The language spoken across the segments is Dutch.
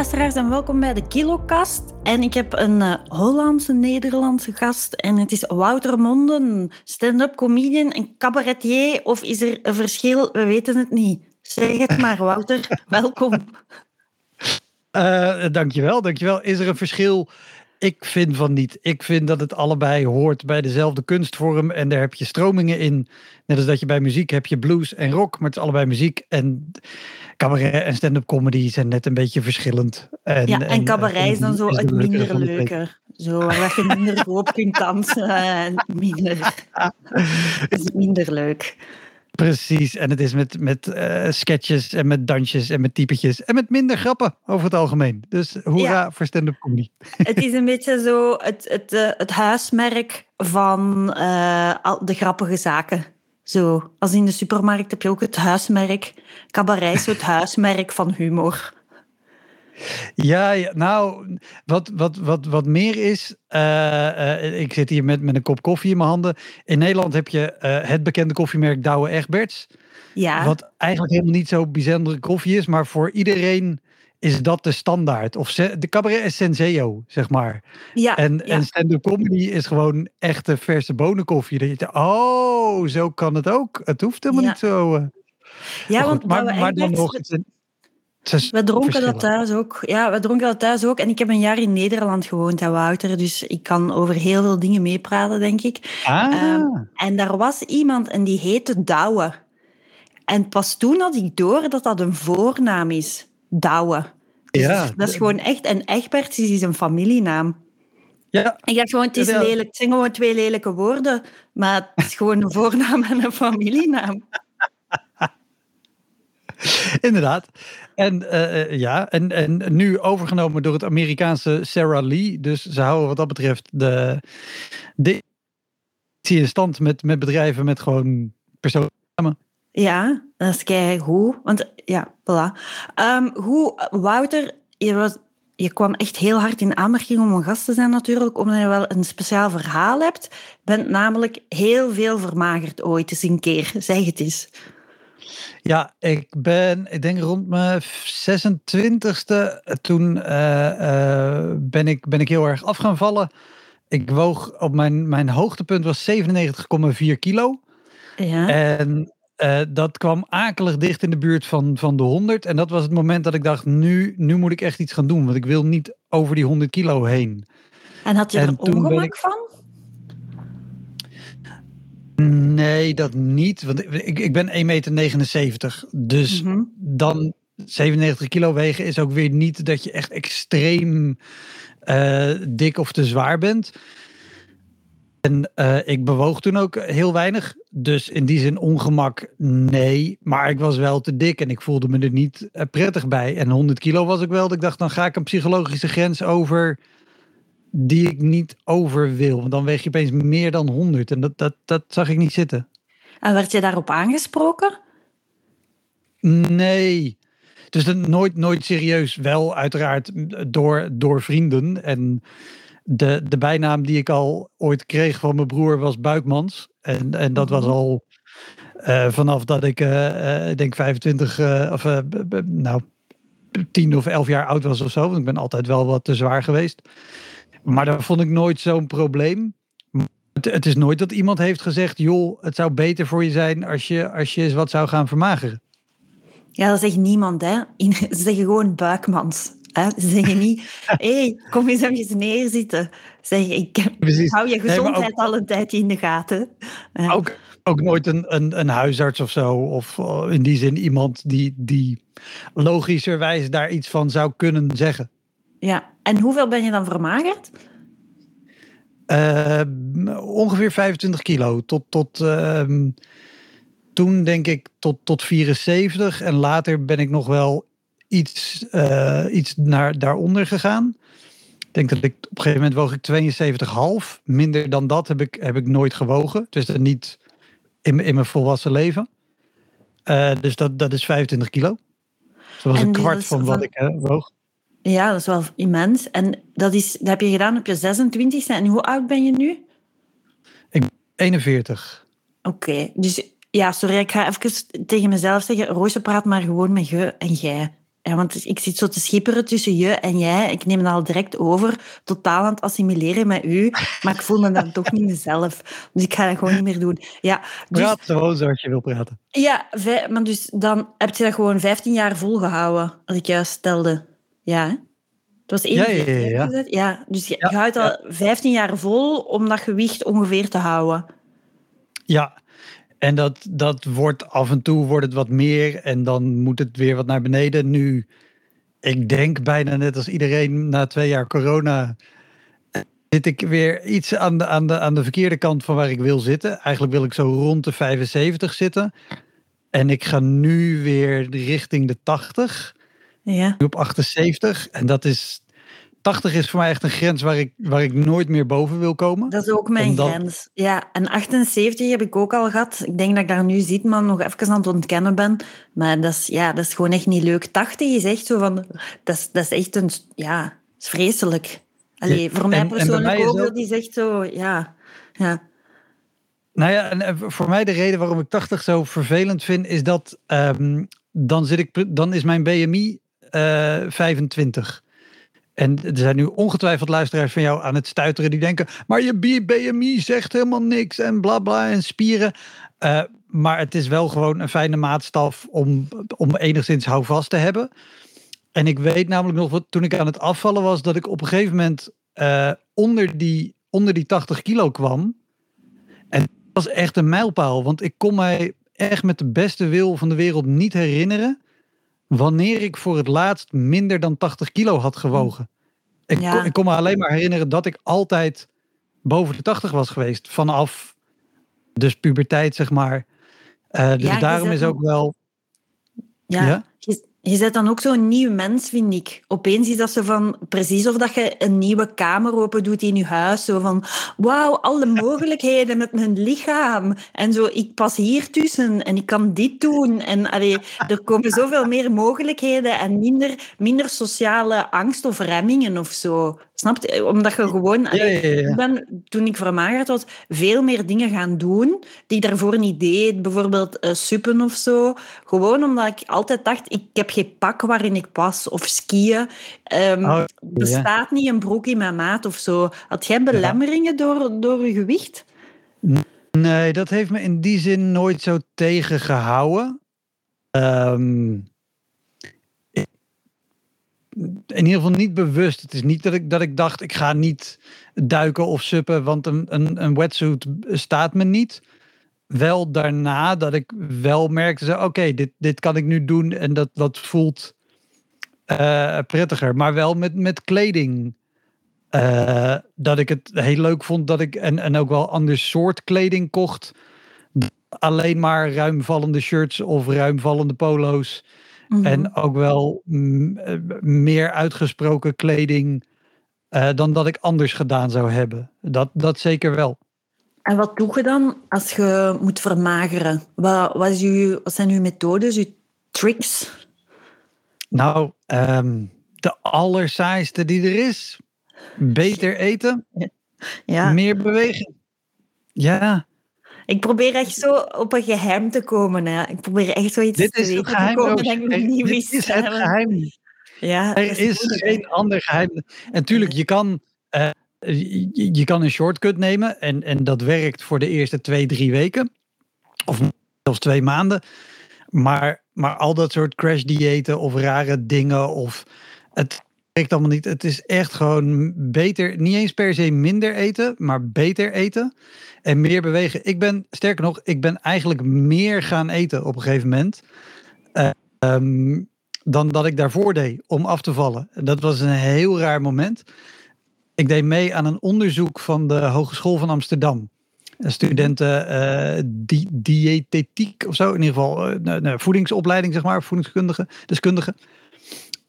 luisteraars en welkom bij de Kilokast. En ik heb een uh, Hollandse Nederlandse gast en het is Wouter Monden, stand-up comedian en cabaretier. Of is er een verschil? We weten het niet. Zeg het maar, Wouter. welkom. Uh, dankjewel, dankjewel. Is er een verschil? Ik vind van niet. Ik vind dat het allebei hoort bij dezelfde kunstvorm en daar heb je stromingen in. Net als dat je bij muziek heb je blues en rock, maar het is allebei muziek. En cabaret en stand-up comedy zijn net een beetje verschillend. En, ja, en, cabaret is dan zo het minder leuke. Zo, waar je minder op kunt dansen. En minder, is minder leuk. Precies, en het is met, met uh, sketches en met dansjes en met typetjes en met minder grappen over het algemeen. Dus hoera ja. voor stand-up comedy. Het is een beetje zo het, het, uh, het huismerk van uh, de grappige zaken. Zo, als in de supermarkt heb je ook het huismerk. Cabaret is het huismerk van humor. Ja, ja, nou, wat, wat, wat, wat meer is, uh, uh, ik zit hier met, met een kop koffie in mijn handen. In Nederland heb je uh, het bekende koffiemerk Douwe Egberts. Ja. Wat eigenlijk helemaal niet zo bijzondere koffie is, maar voor iedereen is dat de standaard. Of de cabaret is senseo, zeg maar. Ja, en, ja. en stand-up comedy is gewoon echte verse bonenkoffie. Dat je denkt, oh, zo kan het ook. Het hoeft helemaal ja. niet zo. Uh. Ja, want maar, maar dan nog... We dronken dat thuis ook. Ja, we dronken dat thuis ook. En ik heb een jaar in Nederland gewoond, hè, Wouter. Dus ik kan over heel veel dingen meepraten, denk ik. Ah. Um, en daar was iemand en die heette Douwe. En pas toen had ik door dat dat een voornaam is. Douwe. Dus ja. Dat is gewoon echt... En Egberts is een familienaam. Ja. Ik dacht gewoon, het, is lelijk, het zijn gewoon twee lelijke woorden. Maar het is gewoon een voornaam en een familienaam. Inderdaad. En uh, ja, en, en nu overgenomen door het Amerikaanse Sarah Lee. Dus ze houden wat dat betreft de, de in stand met, met bedrijven met gewoon personen. Ja, dat is goed. Want ja, voilà. Um, hoe, Wouter, je, was, je kwam echt heel hard in aanmerking om een gast te zijn natuurlijk, omdat je wel een speciaal verhaal hebt. Je bent namelijk heel veel vermagerd ooit eens een keer. Zeg het eens. Ja, ik ben, ik denk rond mijn 26e, toen uh, uh, ben, ik, ben ik heel erg af gaan vallen. Ik woog op mijn, mijn hoogtepunt was 97,4 kilo. Ja. En uh, dat kwam akelig dicht in de buurt van, van de 100. En dat was het moment dat ik dacht, nu, nu moet ik echt iets gaan doen. Want ik wil niet over die 100 kilo heen. En had je en er ongemak ik... van? Nee, dat niet. Want ik, ik ben 1,79 meter. Dus mm -hmm. dan 97 kilo wegen is ook weer niet dat je echt extreem uh, dik of te zwaar bent. En uh, ik bewoog toen ook heel weinig. Dus in die zin ongemak, nee. Maar ik was wel te dik en ik voelde me er niet uh, prettig bij. En 100 kilo was ik wel. Dat ik dacht, dan ga ik een psychologische grens over die ik niet over wil. Want dan weeg je opeens meer dan 100. En dat, dat, dat zag ik niet zitten. En werd je daarop aangesproken? Nee. Dus nooit, nooit serieus. Wel uiteraard door, door vrienden. En de, de bijnaam die ik al ooit kreeg van mijn broer was Buikmans. En, en dat was mhm. al uh, vanaf dat ik, uh, denk 25, of nou, 10 of 11 jaar oud was of zo. Want ik ben altijd wel wat te zwaar geweest. Maar dat vond ik nooit zo'n probleem. Het, het, is nooit dat iemand heeft gezegd: joh, het zou beter voor je zijn als je, als je eens wat zou gaan vermageren. Ja, dat zegt niemand, hè? Ze zeggen gewoon buikmans. Hè? Ze zeggen niet: hé, hey, kom eens even neerzitten. Zeg, ik Precies. hou je gezondheid nee, ook, al een tijdje in de gaten. Ook, ook nooit een, een, een huisarts of zo. Of eh, in die zin iemand die, die logischerwijs daar iets van zou kunnen zeggen. Ja, en hoeveel ben je dan vermagerd? Uh, ongeveer 25 kilo. Tot, tot uh, toen denk ik tot, tot 74. En later ben ik nog wel iets, uh, iets naar, daaronder gegaan. Ik denk dat ik op een gegeven moment woog ik 72,5. Minder dan dat heb ik, heb ik nooit gewogen. Dus dat niet in, in mijn volwassen leven. Uh, dus dat, dat is 25 kilo. Dat was een kwart van wat ik uh, woog. Ja, dat is wel immens. En dat, is, dat heb je gedaan op je 26e. En hoe oud ben je nu? Ik ben 41. Oké, dus ja, sorry, ik ga even tegen mezelf zeggen, Roosje praat maar gewoon met je en jij. Ja, want ik zit zo te schipperen tussen je en jij. Ik neem het al direct over, totaal aan het assimileren met u. Maar ik voel me dan toch niet mezelf. Dus ik ga dat gewoon niet meer doen. Ja, dus, Praat gewoon zoals je wil praten. Ja, maar dus dan heb je dat gewoon 15 jaar volgehouden, als ik juist stelde. Ja, hè? Het was één ja, ja, ja, ja. ja, dus je, je houdt al 15 jaar vol om dat gewicht ongeveer te houden. Ja, en dat, dat wordt af en toe wordt het wat meer en dan moet het weer wat naar beneden. Nu, ik denk bijna net als iedereen na twee jaar corona, zit ik weer iets aan de, aan, de, aan de verkeerde kant van waar ik wil zitten. Eigenlijk wil ik zo rond de 75 zitten. En ik ga nu weer richting de 80. Ja. Nu op 78. En dat is 80 is voor mij echt een grens waar ik, waar ik nooit meer boven wil komen. Dat is ook mijn grens. Ja, en 78 heb ik ook al gehad. Ik denk dat ik daar nu ziet, maar nog even aan het ontkennen ben. Maar dat is, ja, dat is gewoon echt niet leuk. 80 is echt zo van... Dat is, dat is echt een... Ja, is vreselijk. Allee, voor mij persoonlijk ook, dat is echt zo... Ja, ja. Nou ja, en voor mij de reden waarom ik 80 zo vervelend vind, is dat um, dan, zit ik, dan is mijn BMI uh, 25. En er zijn nu ongetwijfeld luisteraars van jou aan het stuiteren die denken, maar je BMI zegt helemaal niks en bla bla en spieren. Uh, maar het is wel gewoon een fijne maatstaf om, om enigszins houvast te hebben. En ik weet namelijk nog, wat, toen ik aan het afvallen was, dat ik op een gegeven moment uh, onder, die, onder die 80 kilo kwam. En dat was echt een mijlpaal, want ik kon mij echt met de beste wil van de wereld niet herinneren wanneer ik voor het laatst minder dan 80 kilo had gewogen. Ik, kon, ik kon me alleen maar herinneren dat ik altijd boven de 80 was geweest. Vanaf dus puberteit, zeg maar. Uh, dus daarom is ook wel. Ja, ja? Je zet dan ook zo'n nieuw mens, vind ik. Opeens is dat zo van, precies of dat je een nieuwe kamer open doet in je huis. Zo van, wauw, alle mogelijkheden met mijn lichaam. En zo, ik pas hier tussen en ik kan dit doen. En allee, er komen zoveel meer mogelijkheden en minder, minder sociale angst of remmingen of zo. Snap je? Omdat je gewoon... Ja, ja, ja. Ik ben, toen ik vermagerd was, veel meer dingen gaan doen die ik daarvoor niet deed. Bijvoorbeeld uh, suppen of zo. Gewoon omdat ik altijd dacht, ik heb geen pak waarin ik pas. Of skiën. Um, oh, bestaat niet een broek in mijn maat of zo. Had jij belemmeringen door, door je gewicht? Nee, dat heeft me in die zin nooit zo tegengehouden. Um, in ieder geval niet bewust. Het is niet dat ik, dat ik dacht, ik ga niet duiken of suppen, want een, een, een wetsuit staat me niet. Wel daarna dat ik wel merkte, oké, dit, dit kan ik nu doen en dat, dat voelt uh, prettiger. Maar wel met, met kleding. Uh, dat ik het heel leuk vond dat ik en, en ook wel ander soort kleding kocht. Alleen maar ruimvallende shirts of ruimvallende polo's. En mhm. ook wel eh, meer uitgesproken kleding uh, dan dat ik anders gedaan zou hebben. Dat, dat zeker wel. En wat doe je dan als je moet vermageren? Wat, wat, is uw, wat zijn uw methodes, uw tricks? Nou, um, de allersaaiste die er is. Beter eten. Ja. Meer bewegen. Ja. Ik probeer echt zo op een geheim te komen. Hè. Ik probeer echt zoiets Dit te is weten geheim, te komen ik niet Dit is het geheim. Ja, er is, geen ander geheim. En natuurlijk, je kan, uh, je, je, kan een shortcut nemen en, en dat werkt voor de eerste twee, drie weken. Of zelfs twee maanden. Maar, maar al dat soort crash diëten of rare dingen of het werkt allemaal niet. Het is echt gewoon beter, niet eens per se minder eten, maar beter eten en meer bewegen. Ik ben, sterker nog, ik ben eigenlijk meer gaan eten op een gegeven moment. Um, dan dat ik daarvoor deed om af te vallen. Dat was een heel raar moment. Ik deed mee aan een onderzoek van de Hogeschool van Amsterdam. Studenten uh, di diëtetiek of zo, in ieder geval uh, voedingsopleiding, zeg maar, voedingskundige, deskundige.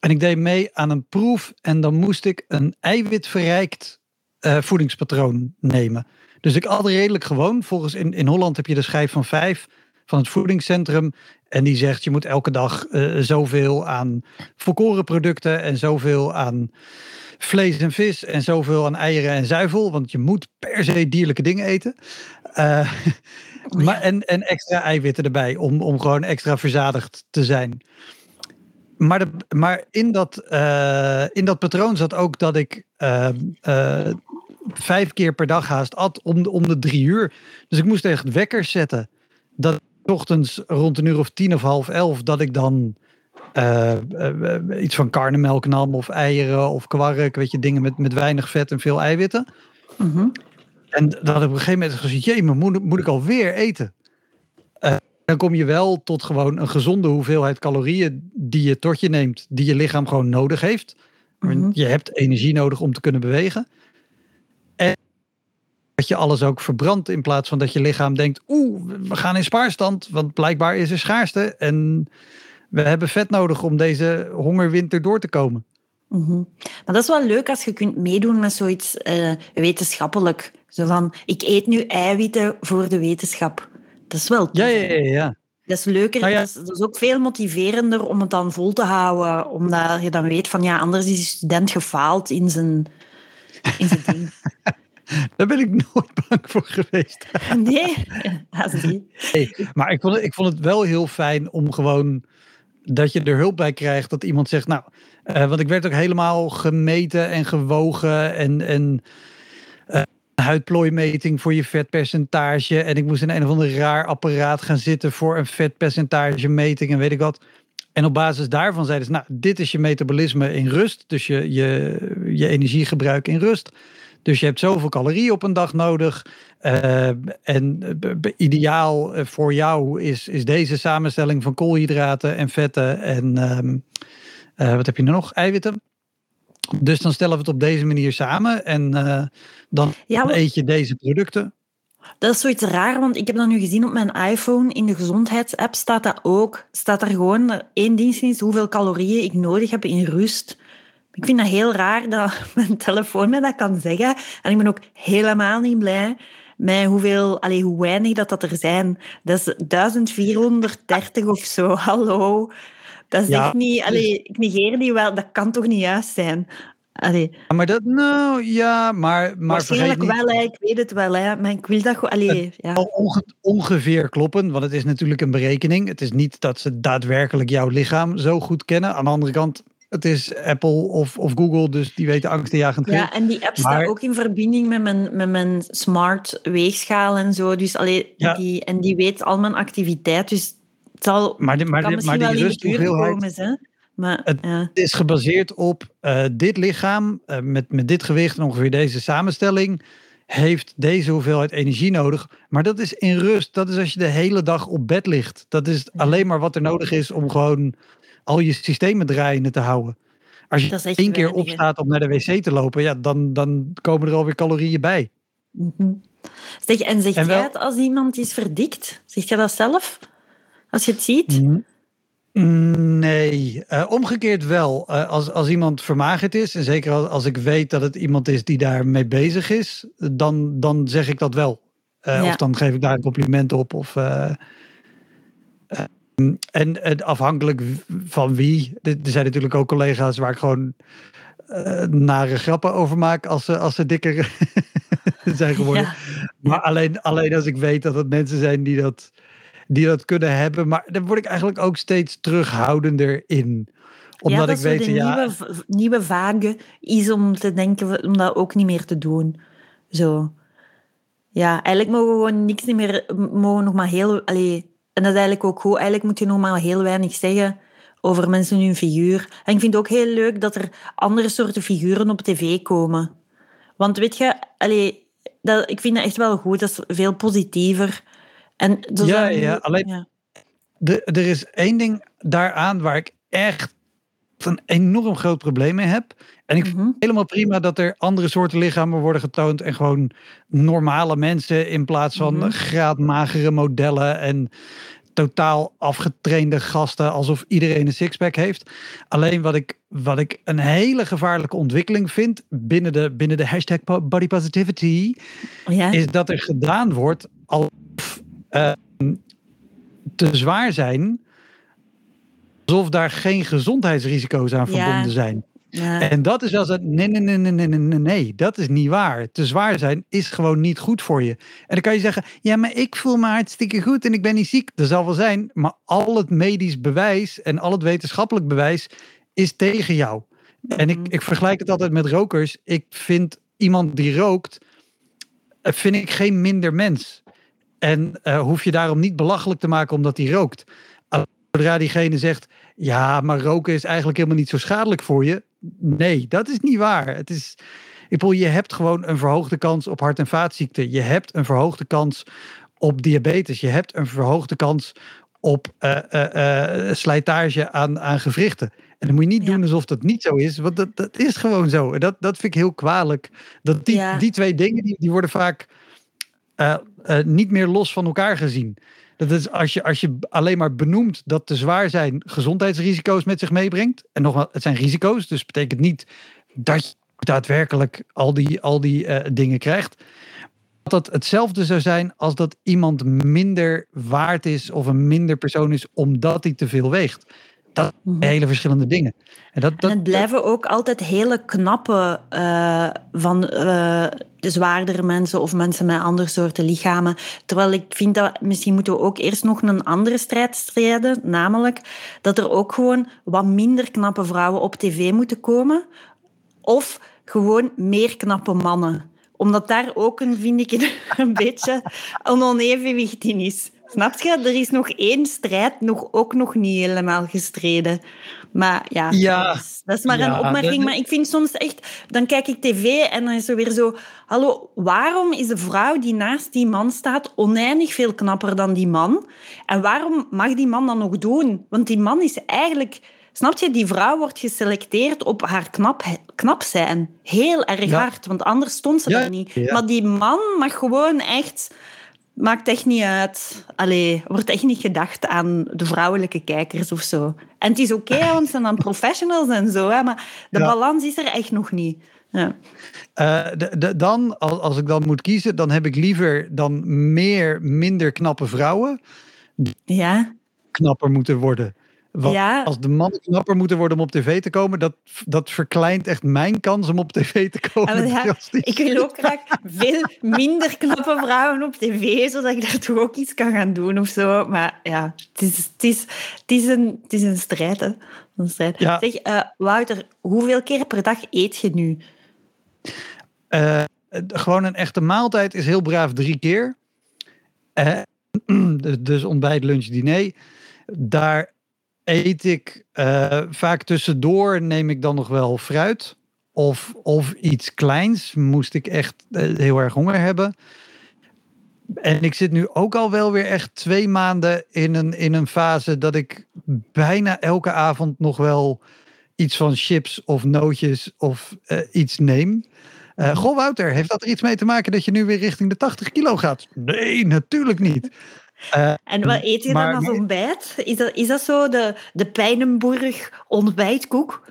En ik deed mee aan een proef en dan moest ik een eiwitverrijkt uh, voedingspatroon nemen. Dus ik at redelijk gewoon. Volgens in, in Holland heb je de schijf van vijf van het voedingscentrum. En die zegt je moet elke dag uh, zoveel aan volkoren producten en zoveel aan vlees en vis en zoveel aan eieren en zuivel. Want je moet per se dierlijke dingen eten. Uh, maar, en, en extra eiwitten erbij om, om gewoon extra verzadigd te zijn. Maar, de, maar in, dat, uh, in dat patroon zat ook dat ik uh, vijf keer per dag haast at om, om de drie uur. Dus ik moest echt wekkers zetten. Dat ochtends rond een uur of tien of half elf, dat ik dan uh, iets van karnemelk nam of eieren of kwark, weet je, dingen met, met weinig vet en veel eiwitten. Mm -hmm. En dat heb ik op een gegeven moment gezegd, jee, maar moet, moet ik alweer eten? Dan kom je wel tot gewoon een gezonde hoeveelheid calorieën die je tot je neemt, die je lichaam gewoon nodig heeft. Mm -hmm. Je hebt energie nodig om te kunnen bewegen. En dat je alles ook verbrandt in plaats van dat je lichaam denkt, oeh, we gaan in spaarstand, want blijkbaar is er schaarste en we hebben vet nodig om deze hongerwinter door te komen. -hmm. Maar dat is wel leuk als je kunt meedoen met zoiets uh, wetenschappelijk. Zo van, ik eet nu eiwitten voor de wetenschap. Dat is wel ja, ja, ja, ja. Dat is leuker. Ja. dat, is, dat, is, ook veel motiverender om het dan vol te houden. Omdat je dan weet van, ja, anders is de student gefaald in zijn, in zijn ding. Daar ben ik nooit bang voor geweest. Nee, dat is niet. Nee, maar ik vond, het, ik vond het wel heel fijn om gewoon dat je er hulp bij krijgt. Dat iemand zegt, nou, uh, want ik werd ook helemaal gemeten en gewogen en, en huidplooimeting voor je vetpercentage. En ik moest in een of ander raar apparaat gaan zitten voor een vetpercentage meting en weet ik wat. En op basis daarvan zeiden ze, nou, dit is je metabolisme in rust. Dus je, je, je energiegebruik in rust. Dus je hebt zoveel calorieën op een dag nodig. Uh, en ideaal voor jou is, is deze samenstelling van koolhydraten en vetten en uh, wat heb je nog? Eiwitten. Dus dan stellen we het op deze manier samen en uh, dan ja, maar... eet je deze producten. Dat is zoiets raar, want ik heb dat nu gezien op mijn iPhone. In de gezondheidsapp staat dat ook. Staat daar gewoon één dienst hoeveel calorieën ik nodig heb in rust. Ik vind dat heel raar dat mijn telefoon mij dat kan zeggen. En ik ben ook helemaal niet blij met hoeveel, allee, hoe weinig dat, dat er zijn. Dat is 1430 of zo. Hallo. Dat is ja, echt niet... Allee, ik negeer die wel. Dat kan toch niet juist zijn? Allee. Ja, maar dat... Nou, ja, maar... maar Waarschijnlijk wel, hè. ik weet het wel. Hè. Maar ik wil dat gewoon... Ja. onge, ongeveer kloppen, want het is natuurlijk een berekening. Het is niet dat ze daadwerkelijk jouw lichaam zo goed kennen. Aan de andere kant, het is Apple of, of Google, dus die weten angstenjagend veel. Ja, en die app maar... staat ook in verbinding met mijn, met mijn smart weegschaal en zo. Dus allee, ja. die, en die weet al mijn activiteit, dus het zal, maar die, maar, die, maar die rusthoeveelheid, komen, hè? Maar, het ja. is gebaseerd op uh, dit lichaam, uh, met, met dit gewicht en ongeveer deze samenstelling, heeft deze hoeveelheid energie nodig. Maar dat is in rust. Dat is als je de hele dag op bed ligt. Dat is alleen maar wat er nodig is om gewoon al je systemen draaiende te houden. Als je één keer opstaat om naar de wc te lopen, ja, dan, dan komen er alweer calorieën bij. Mm -hmm. zeg, en zeg en wel, jij het als iemand is verdikt? Zeg je dat zelf? Als je het ziet? Nee, uh, omgekeerd wel. Uh, als, als iemand vermagerd is, en zeker als, als ik weet dat het iemand is die daarmee bezig is, dan, dan zeg ik dat wel. Uh, ja. Of dan geef ik daar een compliment op. Of, en afhankelijk van wie. Er zijn natuurlijk ook collega's waar ik gewoon nare grappen over maak als ze, als ze dikker zijn geworden. Ja. Maar alleen, alleen als ik weet dat het mensen zijn die dat die dat kunnen hebben. Maar daar word ik eigenlijk ook steeds terughoudender in. Omdat ja, ik weet, de ja, nieuwe, nieuwe vage is om te denken om dat ook niet meer te doen. Zo. Ja, eigenlijk mogen we gewoon niks niet meer, mogen nog maar heel, allee, en dat is eigenlijk ook goed. Eigenlijk moet je nog maar heel weinig zeggen over mensen hun figuur. En ik vind het ook heel leuk dat er andere soorten figuren op tv komen. Want weet je, allee, dat, ik vind dat echt wel goed. Dat is veel positiever. En ja, ja, alleen ja. De, er is één ding daaraan waar ik echt een enorm groot probleem mee heb. En ik vind mm -hmm. helemaal prima dat er andere soorten lichamen worden getoond en gewoon normale mensen in plaats van mm -hmm. graadmagere modellen en totaal afgetrainde gasten alsof iedereen een sixpack heeft. Alleen wat ik, wat ik een hele gevaarlijke ontwikkeling vind binnen de, binnen de hashtag body positivity, oh ja? is dat er gedaan wordt al uh, te zwaar zijn, alsof daar geen gezondheidsrisico's aan verbonden zijn. Ja. En dat is wel zo. Nee, nee, nee, nee, nee, nee, nee, dat is niet waar. Te zwaar zijn is gewoon niet goed voor je. En dan kan je zeggen: ja, maar ik voel me hartstikke goed en ik ben niet ziek. Dat zal wel zijn, maar al het medisch bewijs en al het wetenschappelijk bewijs is tegen jou. En ik, ik vergelijk het altijd met rokers. Ik vind iemand die rookt, eh, vind ik geen minder mens. En uh, hoef je daarom niet belachelijk te maken omdat hij rookt. Zodra diegene zegt, ja, maar roken is eigenlijk helemaal niet zo schadelijk voor je. Nee, dat is niet waar. Het is, ik bedoel, je hebt gewoon een verhoogde kans op hart- en vaatziekten. Je hebt een verhoogde kans op diabetes. Je hebt een verhoogde kans op uh, slijtage aan, aan gewrichten. En dan moet je niet doen alsof dat niet zo is, want dat, dat is gewoon zo. En dat, dat vind ik heel kwalijk. Dat die, die twee dingen, die, die worden vaak niet meer los van elkaar gezien. Dat is als je, als je alleen maar benoemt dat te zwaar zijn gezondheidsrisico's met zich meebrengt. En nogmaals, het zijn risico's, dus betekent niet dat je daadwerkelijk al die, al die uh, dingen krijgt. Dat het hetzelfde zou zijn als dat iemand minder waard is of een minder persoon is omdat hij te veel weegt. Dat zijn mhm. hele verschillende dingen. En, dat, dat, en het blijven ook altijd hele knappe uh, van uh, de zwaardere mensen of mensen met andere soorten lichamen. Terwijl ik vind dat misschien moeten we ook eerst nog een andere strijd strijden. Namelijk dat er ook gewoon wat minder knappe vrouwen op tv moeten komen. Of gewoon meer knappe mannen omdat daar ook een, vind ik, een beetje een onevenwicht in is. Snap je? Er is nog één strijd nog, ook nog niet helemaal gestreden. Maar ja, ja dat, is, dat, is, maar een opmerking. Maar ik vind soms echt... Dan kijk ik tv en dan is er weer zo... Hallo, waarom is de vrouw die naast die man staat oneindig veel knapper dan die man? En waarom mag die man dat nog doen? Want die man is eigenlijk... Snap je? Die vrouw wordt geselecteerd op haar knap, knap zijn. Heel erg hard, want anders stond ze er niet. Maar die man mag gewoon echt maakt echt niet uit. Allee, wordt echt niet gedacht aan de vrouwelijke kijkers of zo. En het is oké, want ze zijn dan professionals en zo, hè, maar de balans is er echt nog niet. Ja. Uh, de, de, dan, als, als ik dan moet kiezen, dan heb ik liever dan meer minder knappe vrouwen. Ja. Knapper moeten worden. Want ja. als de mannen knapper moeten worden om op tv te komen, dat, dat verkleint echt mijn kans om op tv te komen. Ja, ik wil ook graag veel minder knappe vrouwen op tv, zodat ik daar toch ook iets kan gaan doen of zo. Maar ja, het is, het is, het is, een, het is een strijd. Hè. Een strijd. Ja. Zeg, uh, Wouter, hoeveel keer per dag eet je nu? Uh, gewoon een echte maaltijd is heel braaf drie keer. Uh, dus ontbijt, lunch, diner. Daar eet ik uh, vaak tussendoor, neem ik dan nog wel fruit. Of, of iets kleins, moest ik echt uh, heel erg honger hebben. En ik zit nu ook al wel weer echt twee maanden in een, in een fase dat ik bijna elke avond nog wel iets van chips of nootjes of uh, iets neem. Uh, goh, Wouter, heeft dat er iets mee te maken dat je nu weer richting de 80 kilo gaat? Nee, natuurlijk niet. Uh, en wat eet je dan als ontbijt? Is dat, is dat zo de, de Pijnenburg ontbijtkoek?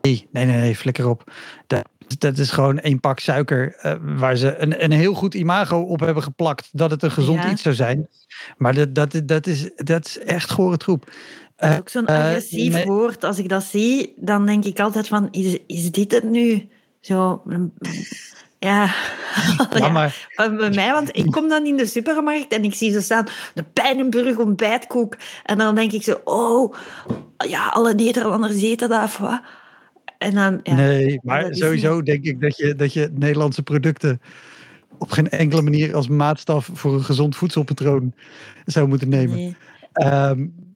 Nee, nee, nee, flikker op. Dat, dat is gewoon één pak suiker uh, waar ze een, een heel goed imago op hebben geplakt dat het een gezond iets zou zijn. Maar dat, dat, dat, is, dat is echt gore troep. Uh, ook zo'n agressief nee. woord. Als ik dat zie, dan denk ik altijd van, is, is dit het nu? Zo, ja, ja, maar... bij mij, want ik kom dan in de supermarkt en ik zie ze staan, de Pijnenburg ontbijtkoek. En dan denk ik zo, oh, ja, alle Nederlanders eten dat of wat. En dan, ja, nee, maar sowieso denk ik dat je, dat je Nederlandse producten op geen enkele manier als maatstaf voor een gezond voedselpatroon zou moeten nemen. Nee. Um,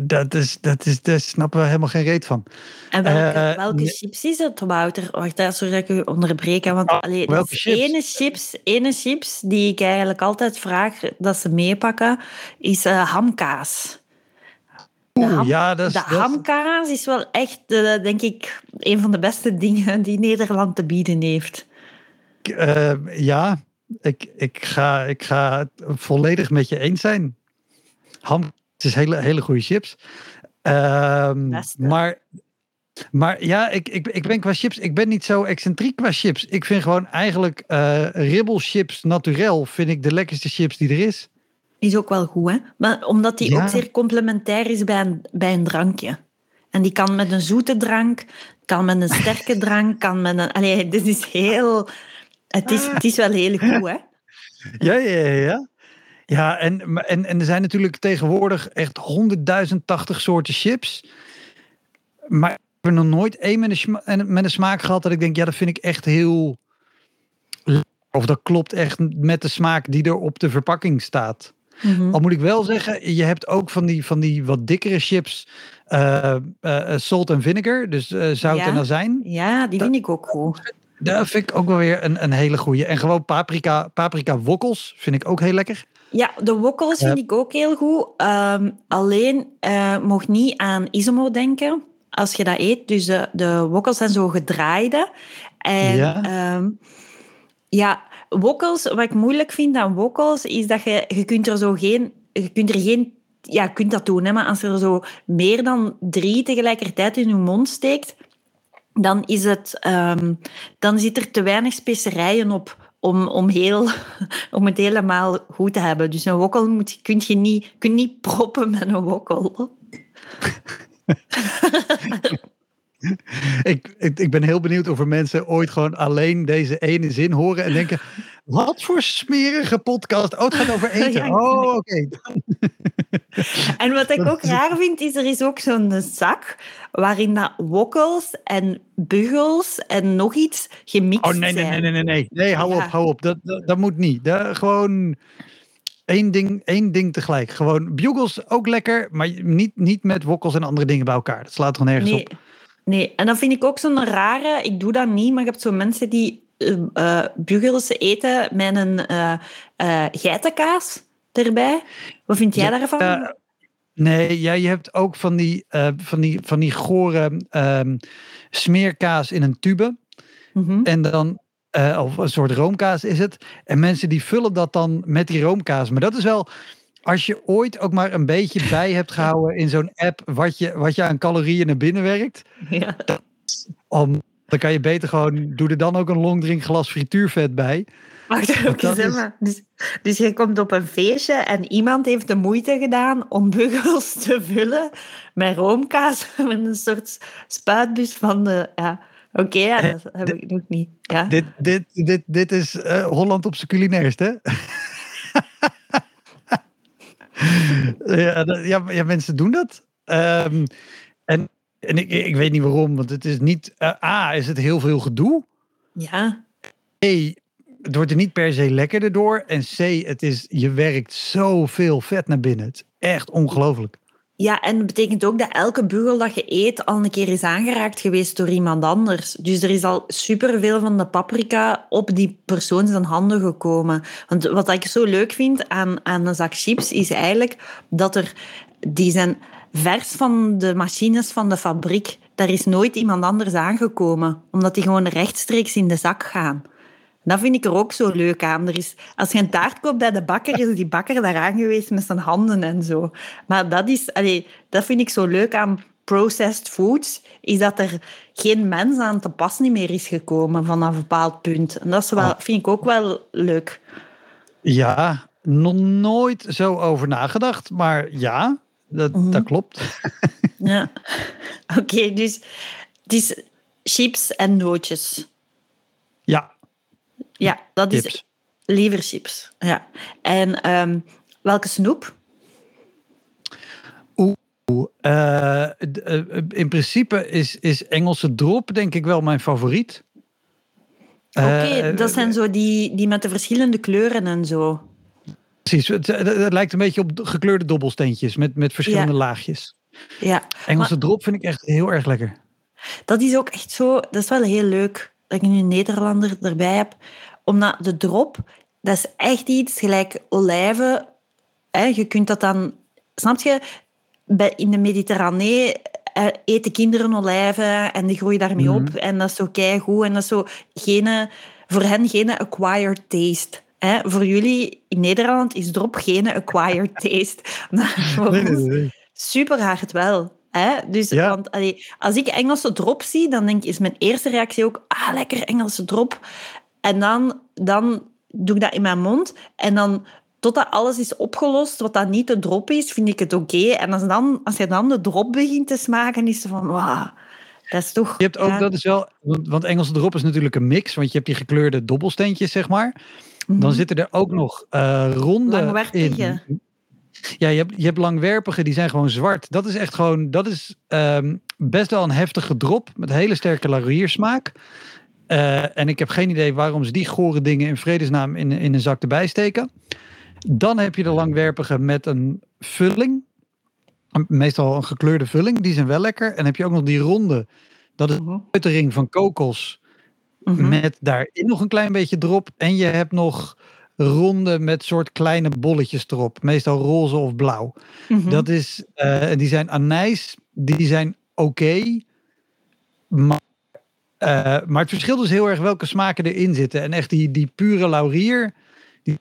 dat is, dat is, daar snappen we helemaal geen reet van. En welke, uh, welke chips is het, Wouter? Wacht, sorry dat ik u onderbreek. Want oh, allee, welke chips? Ene, chips? ene chips die ik eigenlijk altijd vraag dat ze meepakken, is uh, hamkaas. De, ham, ja, dat is, de hamkaas is wel echt, uh, denk ik, een van de beste dingen die Nederland te bieden heeft. ja, ik, ik, ga, ik ga het volledig met je eens zijn. Ham het is hele, hele goede chips. Um, maar, maar ja, ik, ik, ik ben qua chips, ik ben niet zo excentriek qua chips. Ik vind gewoon eigenlijk uh, ribbelchips naturel vind ik de lekkerste chips die er is. is ook wel goed, hè? Maar omdat die ook zeer complementair is bij een, bij een drankje. En die kan met een zoete drank, kan met een sterke drank, kan met een... Allee, dit is heel... Het is, het is wel heel goed, hè? Ja, ja, ja. Ja, en, en, en er zijn natuurlijk tegenwoordig echt 100.080 soorten chips. Maar ik heb nog nooit één met een, met een smaak gehad dat ik denk, ja, dat vind ik echt heel... Of dat klopt echt met de smaak die er op de verpakking staat. Mm Al moet ik wel zeggen, je hebt ook van die, van die wat dikkere chips. Uh, uh, salt en vinegar, dus uh, zout en azijn. Ja, die vind ik ook goed. Dat vind ik ook wel weer een, een hele goede. En gewoon paprika, paprika wokkels vind ik ook heel lekker. Ja, de wokkels vind ik ook heel goed. Um, alleen mocht niet aan isomo denken als je dat eet. Dus de, de wokkels zijn zo gedraaide. En ja. Um, ja, wokkels, wat ik moeilijk vind aan wokkels, is dat je, je kunt er zo geen, je kunt er geen, ja, je kunt dat doen, hè, maar als je er zo meer dan drie tegelijkertijd in je mond steekt, dan is het, um, dan zit er te weinig specerijen op om, om, heel, om het helemaal goed te hebben. Dus een wokkel moet, kun je niet, kun niet proppen met een wokkel. ik, ik, ik ben heel benieuwd of er mensen ooit gewoon alleen deze ene zin horen en denken: wat voor smerige podcast? Oh, het gaat over eten. Oh, oké. en wat ik ook raar vind, is er is ook zo'n zak waarin dat wokkels en buggels en nog iets gemixt zijn. Oh, nee, nee, nee, nee, nee. Nee, hou op, hou op. Dat, dat, dat moet niet. Dat, gewoon één ding, één ding tegelijk. Gewoon bugles ook lekker, maar niet, niet met wokkels en andere dingen bij elkaar. Dat slaat gewoon nergens nee. op. Nee, en dan vind ik ook zo'n rare... Ik doe dat niet, maar je hebt zo mensen die uh, bugels eten met een uh, uh, geitenkaas erbij. Wat vind jij daarvan? nee, ja, je hebt ook van die, van die, van die gore ehm, smeerkaas in een tube. Mm-hmm. En dan of een soort roomkaas is het. En mensen die vullen dat dan met die roomkaas. Maar dat is wel, als je ooit ook maar een beetje bij hebt gehouden in zo'n app wat je, wat je aan calorieën naar binnen werkt. Ja. Dan, dan kan je beter gewoon, doe er dan ook een longdrinkglas frituurvet bij. Wacht zeg maar. Dus, dus je komt op een feestje en iemand heeft de moeite gedaan om buggels te vullen met roomkaas, met een soort spuitbus van de... Ja. Oké, ja, dat heb ik nog niet. Ja. Dit, dit, dit, dit is uh, Holland op zijn culinairst, hè? ja, ja, ja, mensen doen dat. Um, en en ik, ik weet niet waarom, want het is niet. Uh, A, is het heel veel gedoe. Ja. B, het wordt er niet per se lekkerder door. En C, het is, je werkt zoveel vet naar binnen. Het is echt ongelooflijk. Ja, en dat betekent ook dat elke bugel dat je eet al een keer is aangeraakt geweest door iemand anders. Dus er is al superveel van de paprika op die persoon zijn handen gekomen. Want wat ik zo leuk vind aan, aan een zak chips is eigenlijk dat er... Die zijn vers van de machines van de fabriek. Daar is nooit iemand anders aangekomen, omdat die gewoon rechtstreeks in de zak gaan. Dat vind ik er ook zo leuk aan. Er is, als je een taart koopt bij de bakker, is die bakker daar geweest met zijn handen en zo. Maar dat, is, allee, dat vind ik zo leuk aan processed foods, is dat er geen mens aan te pas niet meer is gekomen vanaf een bepaald punt. En dat is wel, vind ik ook wel leuk. Ja, nog nooit zo over nagedacht, maar ja, dat, mm dat klopt. ja, oké, dus het is chips en nootjes. Ja, dat is chips. Ja. En um, welke snoep? Oeh, uh, in principe is, is Engelse drop denk ik wel mijn favoriet. Oké, okay, uh, dat zijn zo die, die met de verschillende kleuren en zo. Precies, het, het, lijkt een beetje op gekleurde dobbelsteentjes met, met verschillende laagjes. Ja. Engelse drop vind ik echt heel erg lekker. Dat is ook echt zo, dat is wel heel leuk dat ik nu een Nederlander erbij heb omdat de drop, dat is echt iets gelijk olijven. Hè, je kunt dat dan... Snap je? Bij, in de Mediterranee eh, eten kinderen olijven en die groeien daarmee mm op. En dat is zo keigoed. En dat is zo geen, voor hen geen acquired taste. Hè? Voor jullie in Nederland is drop geen acquired taste. nee, nee, nee. Super hard wel. Hè? Dus, ja. want, allee, als ik Engelse drop zie, dan denk, is mijn eerste reactie ook, ah, lekker Engelse drop. En dan, dan doe ik dat in mijn mond. En dan totdat alles is opgelost, wat dan niet de drop is, vind ik het oké. En als, dan, als je dan de drop begint te smaken, is het van, wauw, dat is toch... Je hebt ook, dat is wel, want, want Engelse drop is natuurlijk een mix, want je hebt die gekleurde dobbelsteentjes, zeg maar. Dan mhm. zitten er ook nog uh, ronde in. Ja, je hebt, je hebt langwerpige, die zijn gewoon zwart. Dat is echt gewoon, dat is ehm, best wel een heftige drop met hele sterke lauriersmaak. Uh, en ik heb geen idee waarom ze die gore dingen in vredesnaam in, in een zak erbij steken. Dan heb je de langwerpige met een vulling. Meestal een gekleurde vulling, die zijn wel lekker. En heb je ook nog die ronde. Dat is de mhm. uitering van kokos. Mhm. Met daarin nog een klein beetje drop. En je hebt nog ronde met soort kleine bolletjes erop. Meestal roze of blauw. Mhm. Dat is, uh, die zijn anijs, die zijn oké. maar, uh, maar het verschilt dus heel erg welke smaken erin zitten. En echt die, die pure laurier, die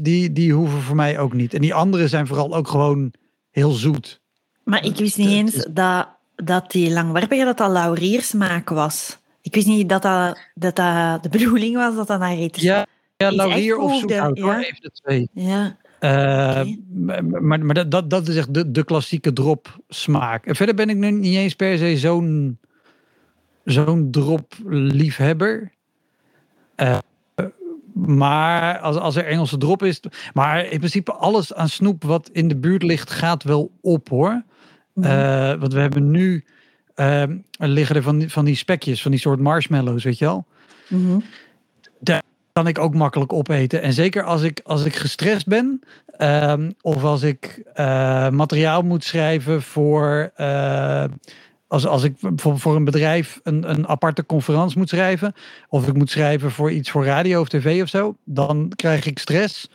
die, die hoeven voor mij ook niet. En die andere zijn vooral ook gewoon heel zoet. Maar ik wist niet eens dat, dat die langwerpige dat dat lauriersmaak was. Ik wist niet dat dat, dat, dat de bedoeling was dat dat naar eten Ja, ja, laurier of zoethout hoor, even de twee. Ja. Uh, Maar, maar dat, dat, dat is echt de, de klassieke drop smaak. En verder ben ik nu niet eens per se zo'n zo'n drop liefhebber. Uh, maar als, als er Engelse drop is. Maar in principe alles aan snoep wat in de buurt ligt, gaat wel op hoor. Uh, want we hebben nu. Uh, liggen er van die, van die spekjes, van die soort marshmallows, weet je wel. Mm -hmm kan ik ook makkelijk opeten. En zeker als ik, als ik gestrest ben. Um, of als ik uh, materiaal moet schrijven voor. Uh, als, als ik voor, voor een bedrijf een, een aparte conferentie moet schrijven. Of ik moet schrijven voor iets voor radio of tv of zo. Dan krijg ik stress.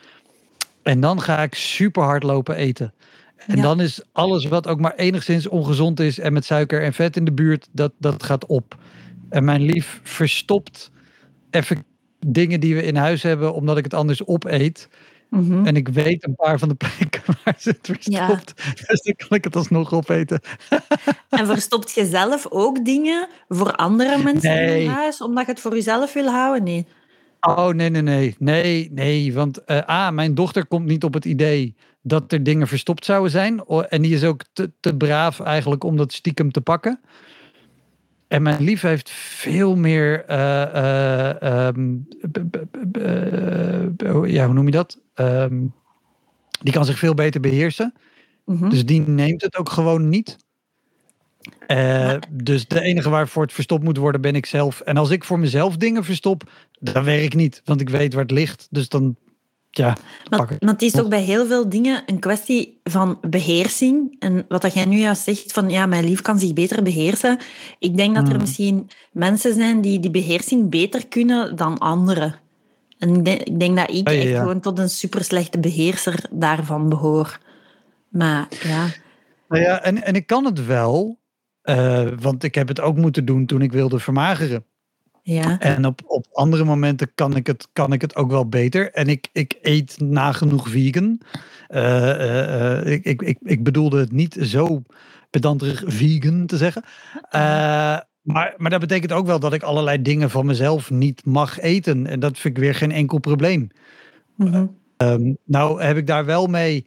En dan ga ik super hard lopen eten. En dan is alles wat ook maar enigszins ongezond is en met suiker en vet in de buurt, dat, dat gaat op. En mijn lief verstopt effectief dingen die we in huis hebben, omdat ik het anders opeet. Mm En ik weet een paar van de plekken waar ze het verstopt. Ja. Dus dan kan ik het alsnog opeten. en verstopt je zelf ook dingen voor andere mensen in huis, omdat je het voor jezelf wil houden? Nee. Oh, nee, nee, nee. Nee, nee. Want uh, A, mijn dochter komt niet op het idee dat er dingen verstopt zouden zijn. En die is ook te, te braaf eigenlijk om dat stiekem te pakken. En mijn lief heeft veel meer, uh, ja, hoe noem je dat? Ehm, die kan zich veel beter beheersen. Mhm. Dus die neemt het ook gewoon niet. Uh, dus de enige waarvoor het verstopt moet worden ben ik zelf. En als ik voor mezelf dingen verstop, dan werk ik niet. Want ik weet waar het ligt. Dus dan ja, maar, het is ook bij heel veel dingen een kwestie van beheersing. En wat dat jij nu juist zegt, van ja, mijn lief kan zich beter beheersen. Ik denk dat er hmm. misschien mensen zijn die die beheersing beter kunnen dan anderen. En ik denk, ik denk dat ik echt gewoon tot een super slechte beheerser daarvan behoor. Maar ja. Nou ja, en, en ik kan het wel, uh, want ik heb het ook moeten doen toen ik wilde vermageren. Ja. En op, op andere momenten kan ik, het, kan ik het ook wel beter. En ik, ik eet nagenoeg vegan. Uh, uh, ik, ik, ik, ik bedoelde het niet zo pedanterig vegan te zeggen. maar, maar dat betekent ook wel dat ik allerlei dingen van mezelf niet mag eten. En dat vind ik weer geen enkel probleem. Mm nou heb ik daar wel mee...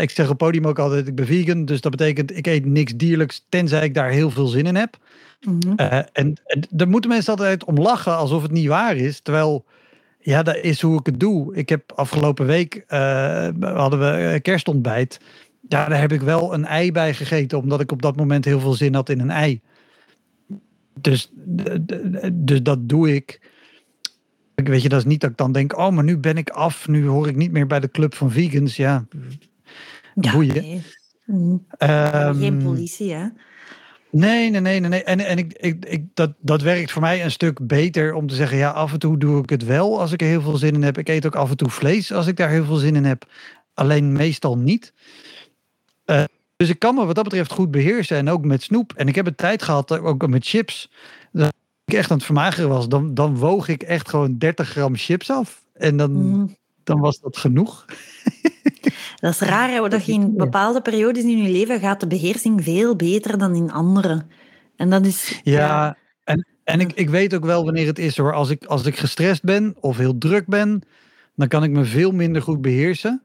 ik zeg op podium ook altijd, ik ben vegan. Dus dat betekent, ik eet niks dierlijks, tenzij ik daar heel veel zin in heb. Mm en, en daar moeten mensen altijd om lachen alsof het niet waar is. Terwijl, ja, dat is hoe ik het doe. Ik heb afgelopen week, uh, hadden we kerstontbijt. Ja, daar heb ik wel een ei bij gegeten, omdat ik op dat moment heel veel zin had in een ei. Dus, dus dat doe ik. Weet je, dat is niet dat ik dan denk, oh, maar nu ben ik af, nu hoor ik niet meer bij de club van vegans. Ja, ja boeien. Nee. Mm. Um, Geen politie, hè? Nee, nee, nee, nee. En, en ik, ik, ik, dat, dat werkt voor mij een stuk beter om te zeggen, ja, af en toe doe ik het wel als ik er heel veel zin in heb. Ik eet ook af en toe vlees als ik daar heel veel zin in heb. Alleen meestal niet. Uh, dus ik kan me wat dat betreft goed beheersen. En ook met snoep. En ik heb een tijd gehad, ook met chips. Dat ik echt aan het vermageren was. Dan, dan woog ik echt gewoon 30 gram chips af. En dan, mm. Dan was dat genoeg. Dat is raar, hè, dat je in bepaalde periodes in je leven gaat de beheersing veel beter dan in andere. En dat is... Ja, en, en ik, ik weet ook wel wanneer het is hoor. Als ik, als ik gestrest ben of heel druk ben, Dan kan ik me veel minder goed beheersen.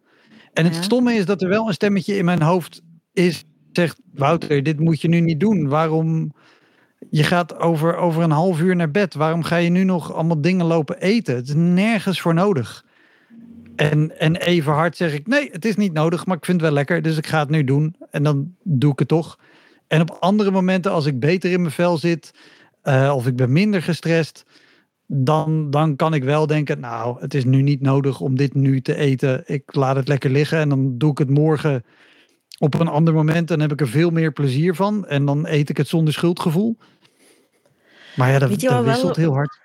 En het stomme is dat er wel een stemmetje in mijn hoofd is. Zegt Wouter, dit moet je nu niet doen. Waarom? Je gaat over, over een half uur naar bed. Waarom ga je nu nog allemaal dingen lopen eten? Het is nergens voor nodig. En, en even hard zeg ik, nee, het is niet nodig, maar ik vind het wel lekker, dus ik ga het nu doen. En dan doe ik het toch. En op andere momenten, als ik beter in mijn vel zit, uh, of ik ben minder gestrest, dan, dan kan ik wel denken, nou, het is nu niet nodig om dit nu te eten. Ik laat het lekker liggen en dan doe ik het morgen op een ander moment. En heb ik er veel meer plezier van. En dan eet ik het zonder schuldgevoel. Maar ja, dat, dat wisselt heel hard.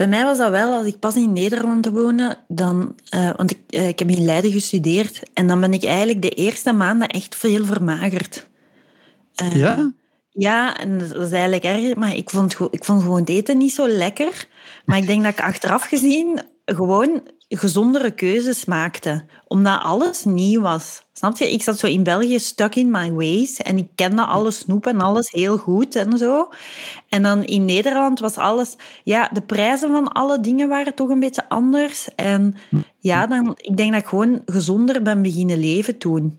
Bij mij was dat wel, als ik pas in Nederland woonde, dan, uh, want ik, uh, ik heb in Leiden gestudeerd, en dan ben ik eigenlijk de eerste maanden echt veel vermagerd. Uh, ja? Ja, en dat is eigenlijk erg, maar ik vond, ik vond gewoon het eten niet zo lekker. Maar ik denk dat ik achteraf gezien gewoon gezondere keuzes maakte, omdat alles nieuw was. Snap je? Ik zat zo in België stuck in my ways en ik kende alle snoep en alles heel goed en zo. En dan in Nederland was alles... Ja, de prijzen van alle dingen waren toch een beetje anders. En ja, dan, ik denk dat ik gewoon gezonder ben beginnen leven toen.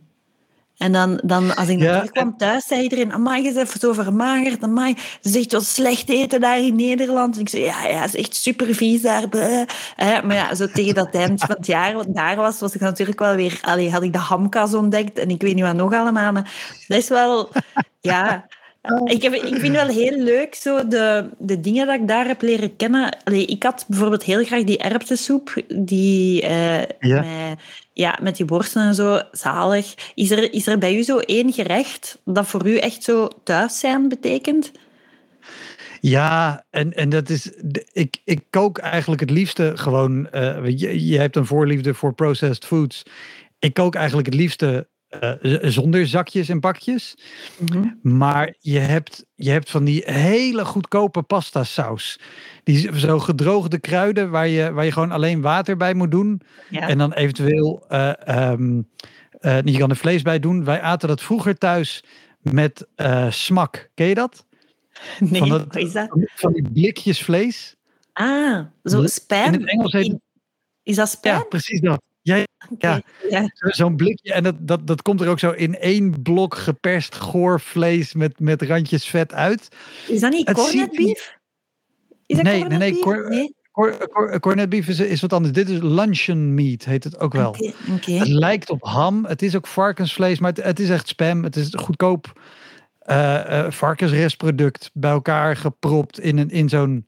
En dan, dan als ik ja. kwam thuis, zei iedereen, amai, je bent zo vermagerd, amai, ze zegt wel slecht eten daar in Nederland. En ik zei, ja, ja, het is echt super vies daar. maar ja, zo tegen dat eind van het jaar wat daar was, was ik natuurlijk wel weer, allee, had ik de hamkas ontdekt en ik weet niet wat nog allemaal. Maar dat is wel, ja... Ik, heb, ik vind wel heel leuk zo de, de dingen dat ik daar heb leren kennen. Allee, ik had bijvoorbeeld heel graag die erwtensoep, die uh, ja. Met, ja, met die worsten en zo, zalig. Is er, is er bij u zo één gerecht dat voor u echt zo thuis zijn betekent? Ja, en, en dat is. Ik, ik kook eigenlijk het liefste gewoon. Uh, je, je hebt een voorliefde voor processed foods. Ik kook eigenlijk het liefste uh, zonder zakjes en bakjes. Mm -hmm. Maar je hebt, je hebt van die hele goedkope pasta saus. Die zo gedroogde kruiden waar je, waar je gewoon alleen water bij moet doen. Ja. En dan eventueel uh, um, uh, je kan er vlees bij doen. Wij aten dat vroeger thuis met smak. Ken je dat? Nee, van dat, is dat? Van die blikjes vlees. Ah, zo spam? In het Engels heet... Is dat spam? Ja, precies dat. Ja, ja. zo'n blikje. En dat, dat, dat komt er ook zo in één blok geperst goor vlees met, met randjes vet uit. Is dat niet corned beef? Is dat nee, nee, nee, cor, nee. Cor, cor, corned beef is, is wat anders. Dit is luncheon meat, heet het ook wel. Okay, okay. Het lijkt op ham. Het is ook varkensvlees, maar het, het is echt spam. Het is goedkoop uh, uh, varkensrestproduct bij elkaar gepropt in, een, in zo'n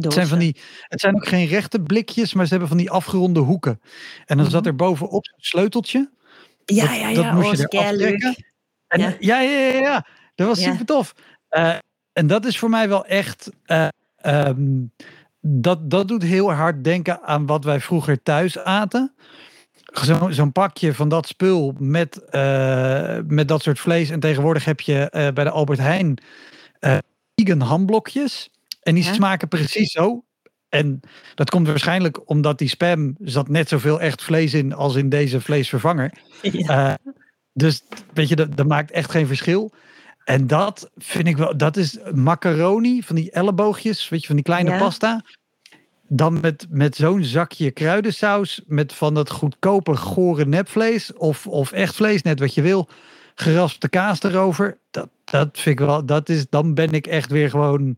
het zijn, van die, het zijn ook geen rechte blikjes, maar ze hebben van die afgeronde hoeken. En dan zat er bovenop een sleuteltje. Ja, dat, ja, ja. Dat moest oh, je er aftrekken. En, ja. Ja, ja, ja, ja, Dat was ja. super tof. Uh, en dat is voor mij wel echt... Uh, um, dat, dat doet heel hard denken aan wat wij vroeger thuis aten. Zo'n zo pakje van dat spul met, uh, met dat soort vlees. En tegenwoordig heb je bij de Albert Heijn vegan hamblokjes. En die ja. smaken precies zo. En dat komt waarschijnlijk omdat die spam zat net zoveel echt vlees in als in deze vleesvervanger. Ja. Uh, dus weet je, dat, dat, maakt echt geen verschil. En dat vind ik wel, dat is macaroni van die elleboogjes, weet je, van die kleine ja. pasta. Dan met, met zo'n zakje kruidensaus, met van dat goedkope gore nepvlees of, of echt vlees, net wat je wil. Geraspte kaas erover. Dat, dat vind ik wel, dat is, dan ben ik echt weer gewoon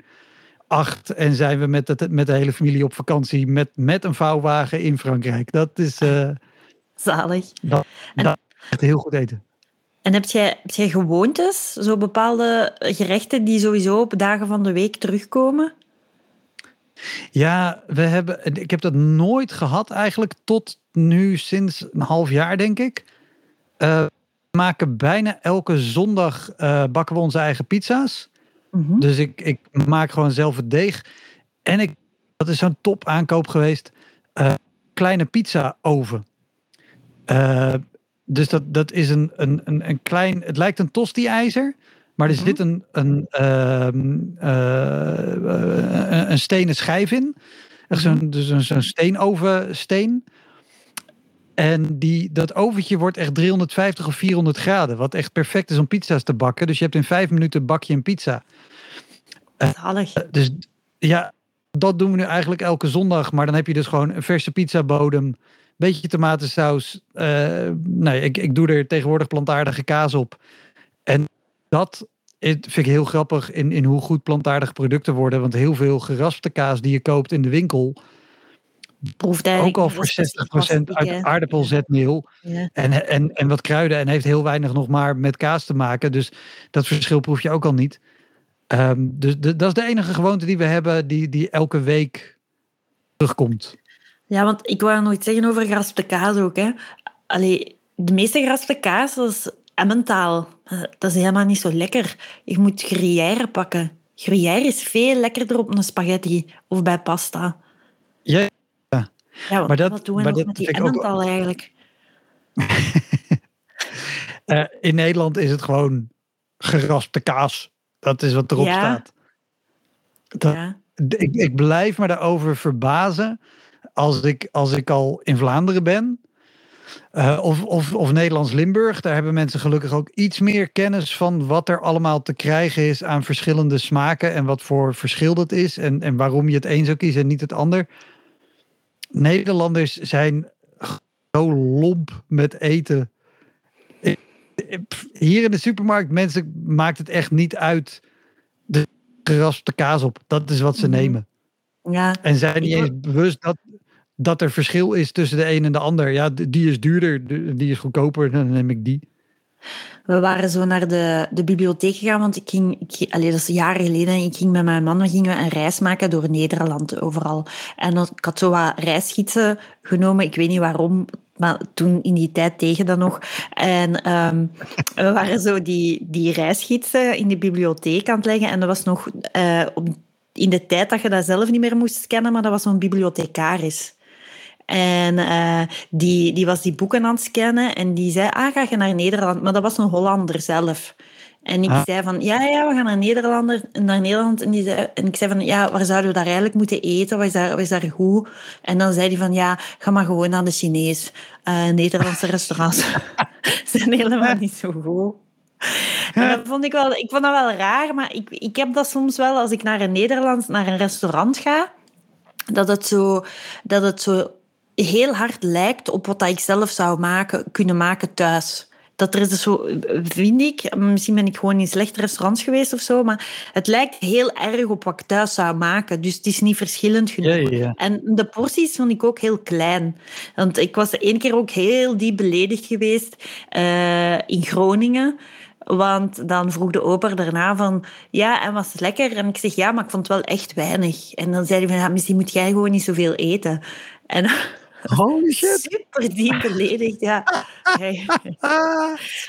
acht en zijn we met, het, met de hele familie op vakantie met, met een vouwwagen in Frankrijk. Dat is. Uh, Zalig. Dat, en, dat echt heel goed eten. En heb jij, heb jij gewoontes, zo bepaalde gerechten die sowieso op dagen van de week terugkomen? Ja, we hebben, ik heb dat nooit gehad eigenlijk tot nu sinds een half jaar, denk ik. Uh, we maken bijna elke zondag uh, bakken we onze eigen pizza's. Mm-hmm. Dus ik, ik maak gewoon zelf het deeg. En ik, dat is zo'n top aankoop geweest. Uh, kleine pizza oven. Uh, dus dat, dat is een, een, een, een klein, het lijkt een tosti-ijzer. Maar er mm-hmm. zit een, een, uh, een, een stenen schijf in. Echt zo'n dus een, zo'n steenovensteen. En die, dat oventje wordt echt 350 of 400 graden. Wat echt perfect is om pizza's te bakken. Dus je hebt in vijf minuten bak je een pizza. Zalig. Uh, dus ja, dat doen we nu eigenlijk elke zondag. Maar dan heb je dus gewoon een verse pizzabodem, beetje tomatensaus. Uh, nee, ik, ik doe er tegenwoordig plantaardige kaas op. En dat vind ik heel grappig in, in hoe goed plantaardige producten worden. Want heel veel geraspte kaas die je koopt in de winkel proeft ook al voor 60% uit aardappelzetmeel ja. en, en, en wat kruiden en heeft heel weinig nog maar met kaas te maken. Dus dat verschil proef je ook al niet. Um, dus de, dat is de enige gewoonte die we hebben die, die elke week terugkomt. Ja, want ik wou nooit zeggen over geraspte kaas ook. Hè. Allee, de meeste geraspte kaas, dat is Emmentaal. Dat is helemaal niet zo lekker. Je moet gruyère pakken. Gruyère is veel lekkerder op een spaghetti of bij pasta. Ja, ja, maar dat, wat doen we nog met die ook... eigenlijk? uh, in Nederland is het gewoon geraspte kaas. Dat is wat erop staat. Dat, ja. ik, ik blijf me daarover verbazen als ik, als ik al in Vlaanderen ben. Uh, of, of, of Nederlands-Limburg. Daar hebben mensen gelukkig ook iets meer kennis van wat er allemaal te krijgen is aan verschillende smaken en wat voor verschil dat is en, en waarom je het een zou kiezen en niet het ander. Nederlanders zijn zo lomp met eten. Hier in de supermarkt, mensen maakt het echt niet uit de geraspte kaas op. Dat is wat ze mhm. nemen. Ja. En zijn niet eens bewust dat, dat er verschil is tussen de een en de ander. Ja, die is duurder, die is goedkoper, dan neem ik die. We waren zo naar de, de bibliotheek gegaan, want ik ging, ik, dat is jaren geleden, ik ging met mijn man we gingen een reis maken door Nederland overal. En ik had zo wat reisgidsen genomen, ik weet niet waarom, maar toen in die tijd tegen dan nog. En um, we waren zo die, die reisgidsen in de bibliotheek aan het leggen en dat was nog op, in de tijd dat je dat zelf niet meer moest scannen, maar dat was zo'n bibliothecaris. En uh, die, die was die boeken aan het scannen en die zei, ah, ga je naar Nederland? Maar dat was een Hollander zelf. En ik ah. zei van, ja, ja, we gaan naar, Nederlander, naar Nederland. En, die zei, en ik zei van, ja, waar zouden we daar eigenlijk moeten eten? Wat is daar, wat is daar goed? En dan zei hij van, ja, ga maar gewoon naar de Chinees. Uh, Nederlandse restaurants zijn helemaal niet zo goed. En dat vond ik wel, ik vond dat wel raar, maar ik, ik heb dat soms wel als ik naar een Nederlands, naar een restaurant ga, dat het zo, dat het zo heel hard lijkt op wat ik zelf zou maken, kunnen maken thuis. Dat er is dus zo, vind ik, misschien ben ik gewoon in slechte restaurants geweest of zo, maar het lijkt heel erg op wat ik thuis zou maken. Dus het is niet verschillend genoeg. Ja, ja. En de porties vond ik ook heel klein. Want ik was één keer ook heel diep beledigd geweest uh, in Groningen. Want dan vroeg de oper daarna van, ja, en was het lekker? En ik zeg, ja, maar ik vond het wel echt weinig. En dan zei hij van, ja, misschien moet jij gewoon niet zoveel eten. En Holy shit. Super diep beledigd, ja.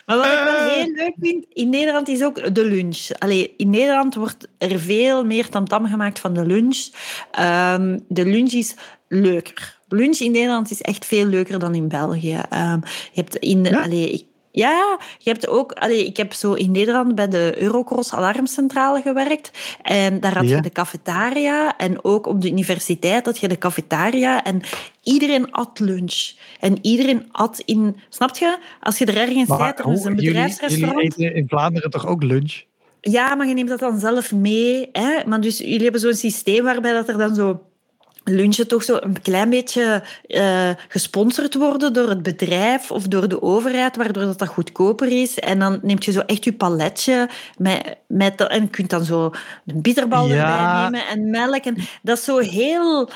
maar wat ik wel heel leuk vind, in Nederland is ook de lunch. Allee, in Nederland wordt er veel meer tamtam gemaakt van de lunch. Um, de lunch is leuker. Lunch in Nederland is echt veel leuker dan in België. Um, je hebt in, ja? allee, ja, je hebt ook... Allee, ik heb zo in Nederland bij de Eurocross Alarmcentrale gewerkt. En daar had je de cafetaria. En ook op de universiteit had je de cafetaria. En iedereen at lunch. En iedereen at in... Snap je? Als je er ergens zit, er is een bedrijfsrestaurant... Jullie eten in Vlaanderen toch ook lunch? Ja, maar je neemt dat dan zelf mee. Hè? Maar dus jullie hebben zo'n systeem waarbij dat er dan zo lunchen toch zo een klein beetje uh, gesponsord worden door het bedrijf of door de overheid, waardoor dat, dat goedkoper is. En dan neemt je zo echt je paletje met, met en je kunt dan zo een bitterbal erbij nemen en melk. En dat is zo heel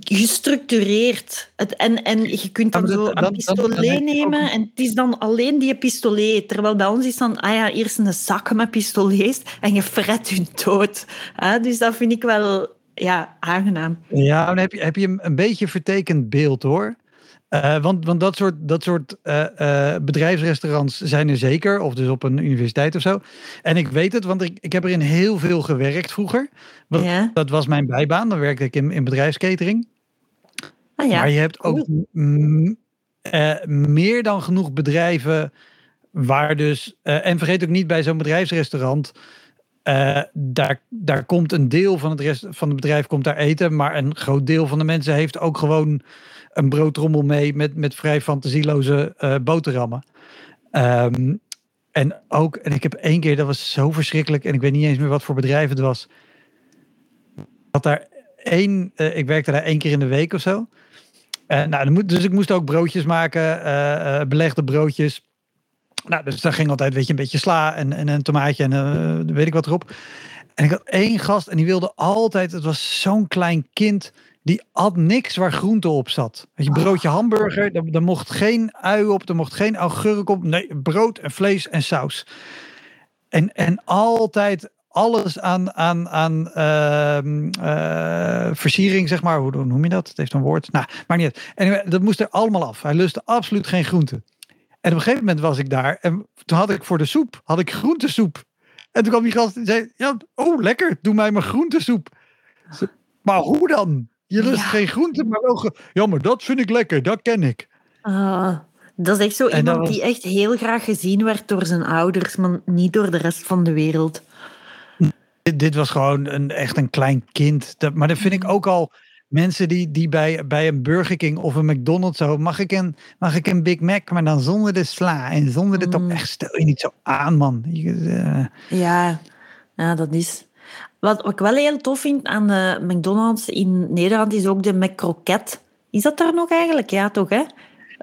gestructureerd. Het, en, en je kunt dan, zo een pistolet nemen en het is dan alleen die pistolet. Terwijl bij ons is dan, ah ja, eerst een zak met pistolets en je fret je dood. Ah, dus dat vind ik wel ja, aangenaam. Ja, dan heb je, heb je een beetje vertekend beeld hoor. Uh, want, want dat soort, dat soort uh, uh, bedrijfsrestaurants zijn er zeker, of dus op een universiteit of zo. En ik weet het, want ik, ik heb er in heel veel gewerkt vroeger. Want ja. Dat was mijn bijbaan, dan werkte ik in, in bedrijfskatering. Ah, ja. Maar je hebt ook meer dan genoeg bedrijven waar dus, en vergeet ook niet bij zo'n bedrijfsrestaurant, uh, daar, daar komt een deel van het, rest, van het bedrijf komt daar eten, maar een groot deel van de mensen heeft ook gewoon een broodrommel mee met, met vrij fantasieloze uh, boterhammen. Um, en ook, en ik heb één keer, dat was zo verschrikkelijk, en ik weet niet eens meer wat voor bedrijf het was, dat daar één, uh, ik werkte daar één keer in de week of zo. Nou, dus ik moest ook broodjes maken, belegde broodjes. Nou, dus daar ging altijd een beetje sla en, en een tomaatje en weet ik wat erop. En ik had één gast en die wilde altijd, het was zo'n klein kind, die had niks waar groente op zat. Weet je, broodje hamburger, daar mocht geen ui op, er mocht geen augurk op. Nee, brood en vlees en saus. En, en altijd alles aan, aan, aan uh, versiering, zeg maar. Hoe, noem je dat? Het heeft een woord. Nou, maar niet En dat moest er allemaal af. Hij lustte absoluut geen groente. En op een gegeven moment was ik daar en toen had ik voor de soep, had ik groentesoep. En toen kwam die gast en zei, ja, oh lekker, doe mij maar groentesoep. Maar hoe dan? Je lust geen groente, maar wel... Ja, maar dat vind ik lekker, dat ken ik. Uh, dat is echt zo iemand die echt heel graag gezien werd door zijn ouders, maar niet door de rest van de wereld. Dit, dit was gewoon een, echt een klein kind. Dat, maar dat vind ik mm. ook al mensen die, die bij, bij een Burger King of een McDonald's zo, mag ik een, mag ik een Big Mac, maar dan zonder de sla en zonder de top. Mm. Echt, stel je niet zo aan, man. uh... ja, ja, dat is. Wat, wat ik wel heel tof vind aan de McDonald's in Nederland is ook de McCroket. Is dat daar nog eigenlijk? Ja, toch, hè?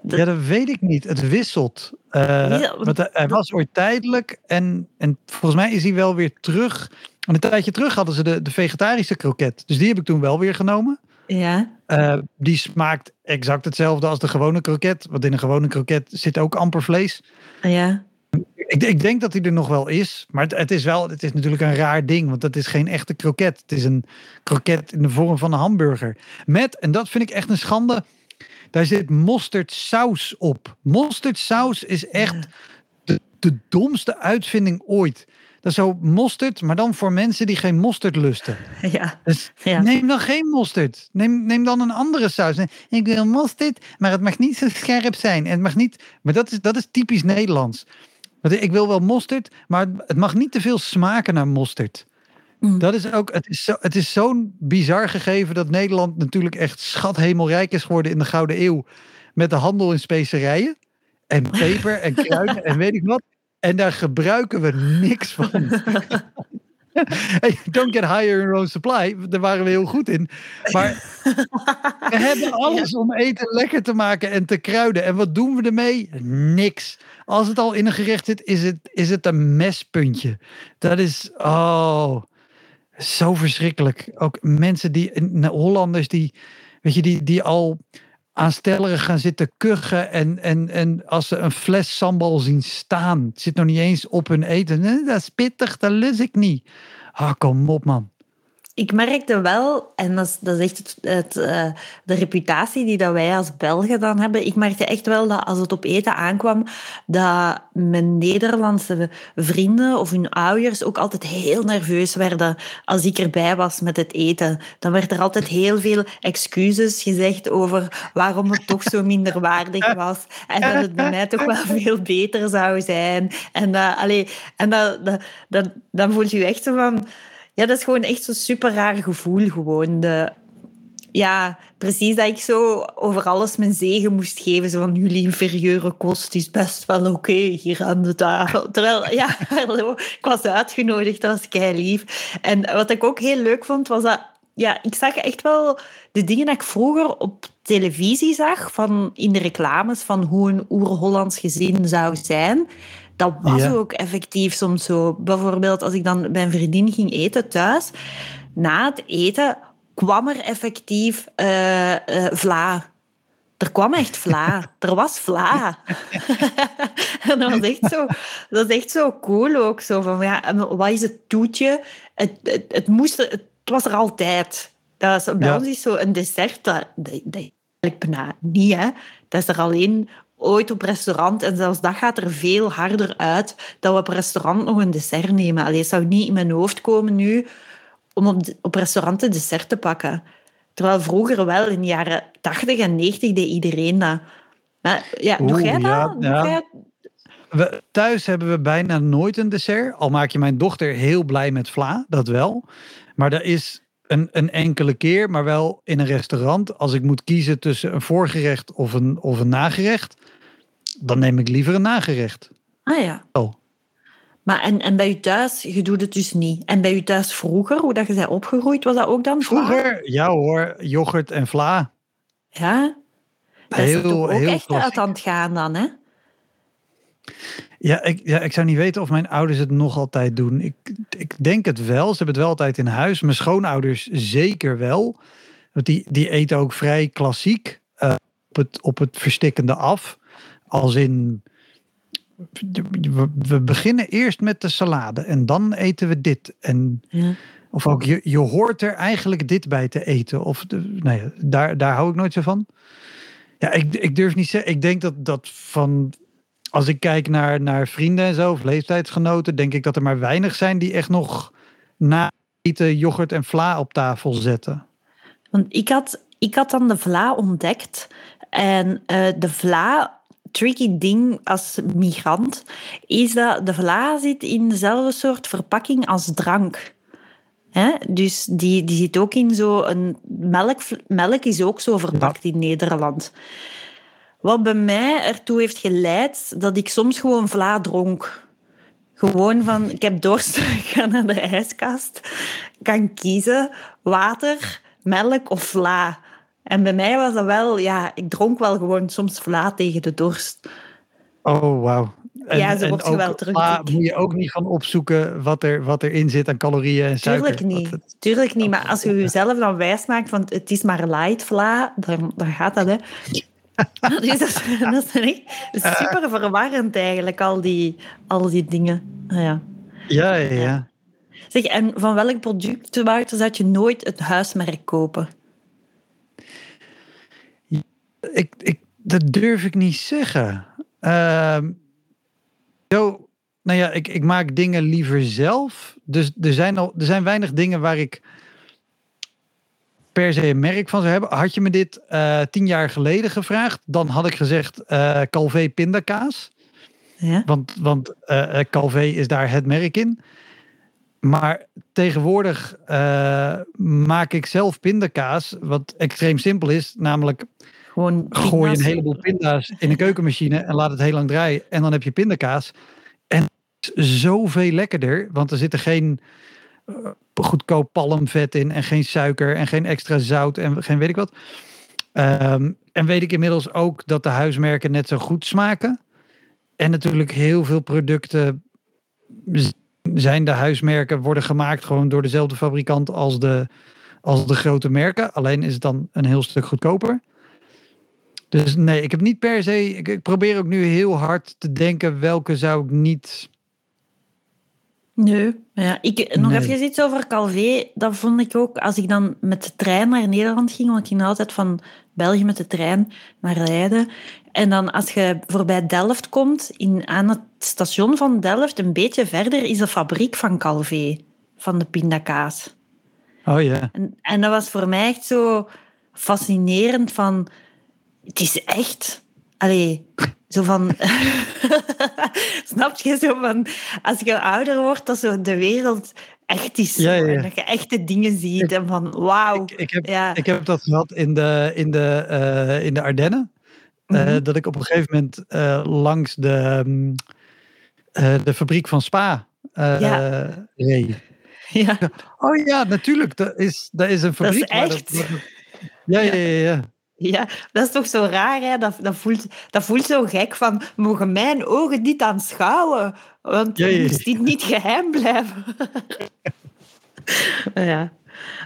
Ja, dat weet ik niet. Het wisselt. Uh, want hij was ooit tijdelijk en, en volgens mij is hij wel weer terug. En een tijdje terug hadden ze de, de vegetarische kroket. Dus die heb ik toen wel weer genomen. Ja. Uh, die smaakt exact hetzelfde als de gewone kroket. Want in een gewone kroket zit ook amper vlees. Ja. Ik, ik denk dat hij er nog wel is. Maar het, het, is wel, het is natuurlijk een raar ding. Want het is geen echte kroket. Het is een kroket in de vorm van een hamburger. Met, en dat vind ik echt een schande daar zit mosterdsaus op. Mosterdsaus is echt de, de domste uitvinding ooit. Dat is zo mosterd, maar dan voor mensen die geen mosterd lusten. Ja. Dus ja. neem dan geen mosterd. Neem, neem dan een andere saus. Ik wil mosterd, maar het mag niet zo scherp zijn. En het mag niet, maar dat is, dat is typisch Nederlands. Ik wil wel mosterd, maar het mag niet te veel smaken naar mosterd. Mm. Dat is ook, het is, zo, het is zo'n bizar gegeven dat Nederland natuurlijk echt schathemelrijk is geworden in de Gouden Eeuw. Met de handel in specerijen en peper en kruiden en weet ik wat. En daar gebruiken we niks van. hey, don't get higher in own supply. Daar waren we heel goed in. Maar we hebben alles om eten lekker te maken en te kruiden. En wat doen we ermee? Niks. Als het al in een gerecht zit, is het, is het een mespuntje. Dat is, oh. Zo verschrikkelijk. Ook mensen die, Hollanders die, weet je, die, die al aanstellerig gaan zitten kuchen. En, en, en als ze een fles sambal zien staan, zit nog niet eens op hun eten. Dat is pittig, dat lust ik niet. Ah, kom op man ik merkte wel, en dat is, dat echt het, het, uh, de reputatie die dat wij als Belgen dan hebben. Ik merkte echt wel dat als het op eten aankwam, dat mijn Nederlandse vrienden of hun ouders ook altijd heel nerveus werden als ik erbij was met het eten. Dan werd er altijd heel veel excuses gezegd over waarom het toch zo minderwaardig was. En dat het bij mij toch wel veel beter zou zijn. En, dat, allee, en dat, dat, dan voel je je echt zo van ja, dat is gewoon echt zo'n super raar gevoel. Gewoon de, ja, precies dat ik zo over alles mijn zegen moest geven. Zo van, jullie inferieure kost is best wel oké hier aan de tafel. Terwijl, ja, ik was uitgenodigd, dat was kei lief. En wat ik ook heel leuk vond, was dat... Ja, ik zag echt wel de dingen die ik vroeger op televisie zag, van in de reclames, van hoe een oer-Hollands gezin zou zijn dat was ook effectief soms zo. Bijvoorbeeld als ik dan bij een vriendin ging eten thuis, na het eten kwam er effectief uh, uh, vla. Er kwam echt vla. Er was vla. en dat was echt zo, dat is echt zo cool ook. Zo van, ja, wat is het toetje? Het, het, het, moest, het was er altijd. Dat is, bij ja. ons is zo een dessert, dat, dat, dat eigenlijk niet. Hè. Dat is er alleen ooit op restaurant, en zelfs dat gaat er veel harder uit, dat we op restaurant nog een dessert nemen. Allee, het zou niet in mijn hoofd komen nu om op, op restaurant een dessert te pakken. Terwijl vroeger wel, in de jaren 80 en 90 deed iedereen dat. Maar, ja, doe jij dat? Ja, We, thuis hebben we bijna nooit een dessert. Al maak je mijn dochter heel blij met vla, dat wel. Maar dat is een, een enkele keer, maar wel in een restaurant. Als ik moet kiezen tussen een voorgerecht of een, of een nagerecht, dan neem ik liever een nagerecht. Ah ja. Oh. Maar en, en bij je thuis, je doet het dus niet. En bij je thuis vroeger, hoe dat je bent opgegroeid, was dat ook dan Vroeger, ja hoor, yoghurt en vla. Ja? Dat heel, is ook heel echt uit aan het gaan dan, hè? Ja ik, ja, ik zou niet weten of mijn ouders het nog altijd doen. Ik, ik denk het wel. Ze hebben het wel altijd in huis. Mijn schoonouders zeker wel. Want die, die eten ook vrij klassiek. Uh, op, het, op het verstikkende af. Als in we beginnen eerst met de salade en dan eten we dit. En, ja. Of ook, je, je hoort er eigenlijk dit bij te eten. Of de, nee, daar, daar hou ik nooit zo van. Ja, ik, ik durf niet zeggen. Ik denk dat, dat van. Als ik kijk naar, naar vrienden en zo, of leeftijdsgenoten, denk ik dat er maar weinig zijn die echt nog na eten yoghurt en vla op tafel zetten. Want ik had, ik had dan de vla ontdekt. En uh, de vla tricky ding als migrant is dat de vla zit in dezelfde soort verpakking als drank. Dus die, die zit ook in zo'n... Melk, melk is ook zo verpakt in Nederland. Wat bij mij ertoe heeft geleid dat ik soms gewoon vla dronk. Gewoon van, ik heb dorst, ik ga naar de ijskast, kan kiezen, water, melk of vla. En bij mij was dat wel, ja, ik dronk wel gewoon soms vla tegen de dorst. Oh, wauw. ja, zo word je wel terug. Maar moet je ook niet gaan opzoeken wat, er, wat erin zit aan calorieën en suiker? Tuurlijk niet. Tuurlijk niet. Maar als je jezelf dan wijs maakt van het is maar light vla, dan, dan gaat dat, hè. dus dat, dat is echt super verwarrend eigenlijk, al die, al die dingen. Ah, ja. Ja, ja, ja. Zeg, en van welk product, Wouter, zou je nooit het huismerk kopen? Ik, ik, dat durf ik niet zeggen. Uh, zo, nou ja, ik, ik maak dingen liever zelf. Dus er zijn, al, er zijn weinig dingen waar ik per se een merk van zou hebben. Had je me dit uh, tien jaar geleden gevraagd, dan had ik gezegd uh, Calvé pindakaas. Ja? Want, want uh, Calvé is daar het merk in. Maar tegenwoordig maak ik zelf pindakaas, wat extreem simpel is. Namelijk gewoon Gooi je een heleboel pinda's in een keukenmachine en laat het heel lang draaien. En dan heb je pindakaas. En het is zoveel lekkerder, want er zit er geen uh, goedkoop palmvet in en geen suiker en geen extra zout en geen weet ik wat. Um, en weet ik inmiddels ook dat de huismerken net zo goed smaken. En natuurlijk heel veel producten zijn de huismerken, worden gemaakt gewoon door dezelfde fabrikant als de, als de grote merken. Alleen is het dan een heel stuk goedkoper. Dus nee, ik heb niet per se. Ik, probeer ook nu heel hard te denken welke zou ik niet. Nee, ja, ik, nog even iets over Calvé. Dat vond ik ook, als ik dan met de trein naar Nederland ging, want ik ging altijd van België met de trein naar Leiden. En dan als je voorbij Delft komt, in, aan het station van Delft, een beetje verder, is de fabriek van Calvé, van de pindakaas. Oh ja. En, en dat was voor mij echt zo fascinerend van het is echt... Allee, zo van... Snap je? Zo van... Als je ouder wordt, dat zo de wereld echt is. Ja, ja. En dat je echte dingen ziet. en van, wauw. Ik, ik, heb, ik heb dat gehad in de, in de, uh, in de Ardennen. Uh, mm-hmm. dat ik op een gegeven moment uh, langs de, um, de fabriek van Spa reed. Ja. Oh ja, natuurlijk. Dat is, dat is een fabriek. Dat is echt. Dat, ja, ja, ja. ja. Ja, dat is toch zo raar, hè? Dat, dat, voelt, dat voelt zo gek van, mogen mijn ogen niet aanschouwen? Want ja, moest dit niet geheim blijven. ja.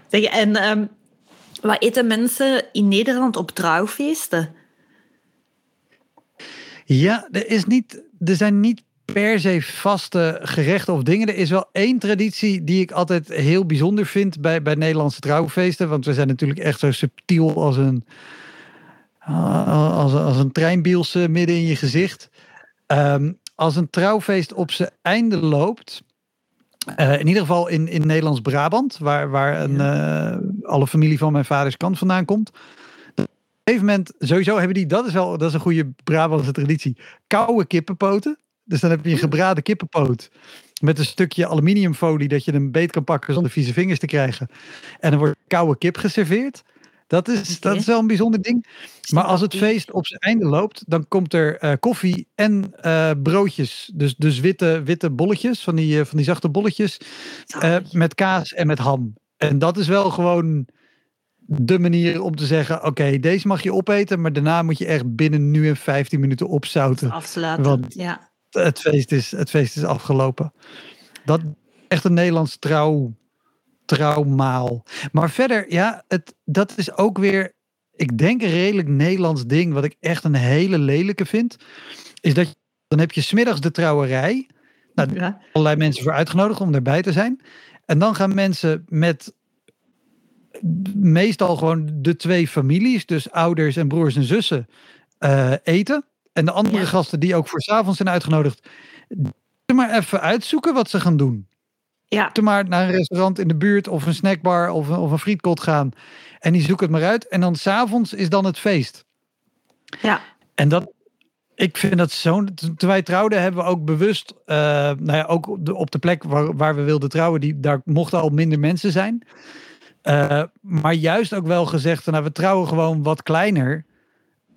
Zeg, en um, wat eten mensen in Nederland op trouwfeesten? Ja, er, is niet, er zijn niet per se vaste gerechten of dingen. Er is wel één traditie die ik altijd heel bijzonder vind bij, bij Nederlandse trouwfeesten. Want we zijn natuurlijk echt zo subtiel als een als, als een treinbiels midden in je gezicht. Ehm, als een trouwfeest op zijn einde loopt, uh, in ieder geval in, in Nederlands-Brabant, waar, waar een, uh, alle familie van mijn vaders kant vandaan komt. Op een gegeven moment, sowieso hebben die, dat is wel dat is een goede Brabantse traditie, koude kippenpoten. Dus dan heb je een gebraden kippenpoot met een stukje aluminiumfolie dat je een beet kan pakken zonder vieze vingers te krijgen. En dan wordt koude kip geserveerd. Dat is, dat is wel een bijzonder ding. Maar als het feest op zijn einde loopt, dan komt er uh, koffie en uh, broodjes. Dus, dus witte, witte bolletjes, van die, uh, van die zachte bolletjes. met kaas en met ham. En dat is wel gewoon de manier om te zeggen: oké, deze mag je opeten, maar daarna moet je echt binnen nu en 15 minuten opzouten. Afsluiten. Want ja. het, feest is, het feest is afgelopen. Dat echt een Nederlands trouw, trouwmaal. Maar verder, ja, het, dat is ook weer, ik denk een redelijk Nederlands ding, wat ik echt een hele lelijke vind. Is dat je, dan heb je smiddags de trouwerij. Nou, ja. allerlei mensen voor uitgenodigd om erbij te zijn. En dan gaan mensen met meestal gewoon de twee families, dus ouders en broers en zussen, uh, eten. En de andere gasten die ook voor s'avonds zijn uitgenodigd, maar even uitzoeken wat ze gaan doen. Ja. Te maar naar een restaurant in de buurt of een snackbar of een, of een frietkot gaan. En die zoeken het maar uit. En dan s'avonds is dan het feest. Ja. En dat, ik vind dat zo. Toen wij trouwden, hebben we ook bewust, uh, nou ja, ook op de, op de plek waar, waar we wilden trouwen, die, daar mochten al minder mensen zijn. Uh, maar juist ook wel gezegd, nou, we trouwen gewoon wat kleiner.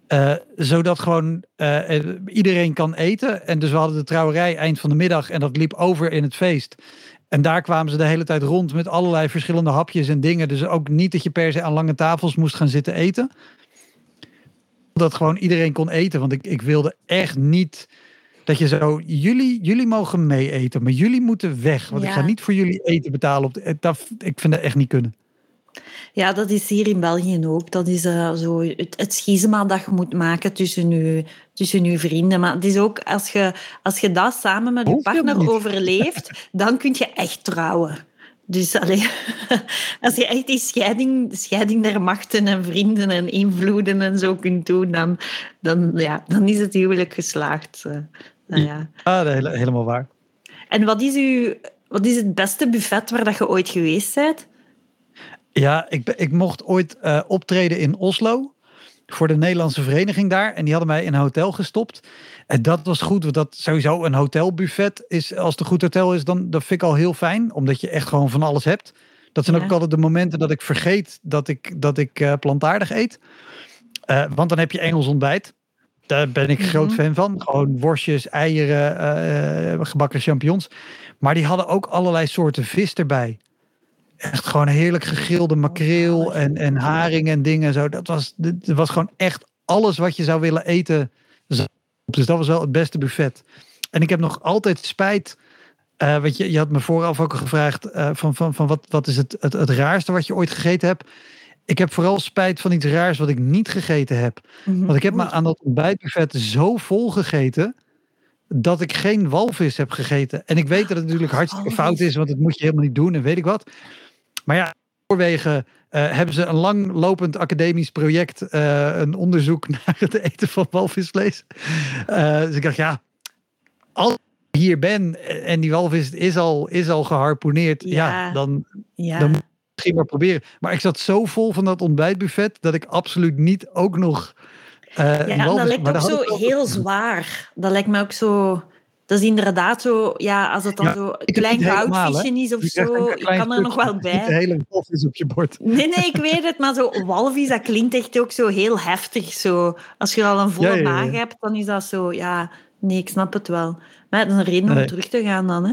Uh, zodat gewoon iedereen kan eten. En dus we hadden de trouwerij eind van de middag en dat liep over in het feest. En daar kwamen ze de hele tijd rond met allerlei verschillende hapjes en dingen. Dus ook niet dat je per se aan lange tafels moest gaan zitten eten. Dat gewoon iedereen kon eten. Want ik, ik wilde echt niet dat je zo. Jullie, jullie mogen mee eten, maar jullie moeten weg. Want ja. ik ga niet voor jullie eten betalen. Op de, dat, ik vind dat echt niet kunnen. Ja, dat is hier in België ook. Dat is uh, zo het, het schisma dat je moet maken tussen je, tussen je vrienden. Maar het is ook, als je, als je dat samen met je partner overleeft, dan kun je echt trouwen. Dus allee, als je echt die scheiding, scheiding der machten en vrienden en invloeden en zo kunt doen, dan, dan, ja, dan is het huwelijk geslaagd. Uh, nou ja. Ah, helemaal waar. En wat is, uw, wat is het beste buffet waar dat je ooit geweest bent? Ja, ik, ik mocht ooit uh, optreden in Oslo voor de Nederlandse vereniging daar. En die hadden mij in een hotel gestopt. En dat was goed, want dat sowieso een hotelbuffet is. Als het een goed hotel is, dan dat vind ik al heel fijn. Omdat je echt gewoon van alles hebt. Dat zijn ja. ook altijd de momenten dat ik vergeet dat ik, dat ik uh, plantaardig eet. Uh, want dan heb je Engels ontbijt. Daar ben ik mm -hmm. groot fan van. Gewoon worstjes, eieren, gebakken champignons. Maar die hadden ook allerlei soorten vis erbij echt gewoon heerlijk gegrilde makreel en, en haring en dingen. Zo. Dat, was, dat was gewoon echt alles wat je zou willen eten. Dus dat was wel het beste buffet. En ik heb nog altijd spijt. Uh, want je, je had me vooraf ook gevraagd uh, van, van, van wat, wat is het, het, het raarste wat je ooit gegeten hebt. Ik heb vooral spijt van iets raars wat ik niet gegeten heb. Mm -hmm. Want ik heb me aan dat ontbijtbuffet zo vol gegeten dat ik geen walvis heb gegeten. En ik weet dat het natuurlijk hartstikke fout is, want dat moet je helemaal niet doen en weet ik wat. Maar ja, Noorwegen uh, hebben ze een langlopend academisch project, uh, een onderzoek naar het eten van walvisvlees. Uh, dus ik dacht, ja, als ik hier ben en die walvis is al, is al geharponeerd, ja, ja dan, ja. dan moet ik misschien maar proberen. Maar ik zat zo vol van dat ontbijtbuffet dat ik absoluut niet ook nog. ja, walvis, dat lijkt ook zo heel zwaar. Dat lijkt me ook zo. Dat is inderdaad zo, ja, als het dan ja, zo een klein goudvisje is of zo, je kan er nog wel bij. Niet de hele walvis op je bord. Nee, nee, ik weet het, maar zo walvis, dat klinkt echt ook zo heel heftig. Zo. Als je al een volle ja, ja, maag hebt, dan is dat zo, ja, nee, ik snap het wel. Maar dat is een reden nee. om terug te gaan dan, hè.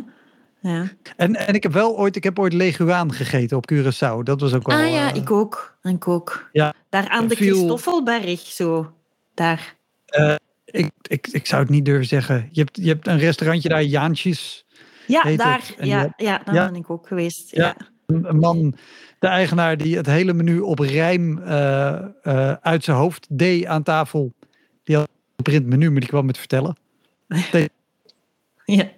Ja. En, en ik heb wel ooit, ik heb ooit leguaan gegeten op Curaçao. Dat was ook wel... Ah ja, uh, ik ook. Ik ook. Ja, Daar aan de viel... Christoffelberg, zo. Daar. Uh, ik, ik, ik zou het niet durven zeggen. Je hebt, je hebt een restaurantje daar, Jaantjes. Ja, daar, ja, ja, daar ja, ben ik ook geweest. Ja. ja. Een man, de eigenaar, die het hele menu op rijm uh, uh, uit zijn hoofd deed aan tafel. Die had een print menu, maar die kwam met vertellen. ja.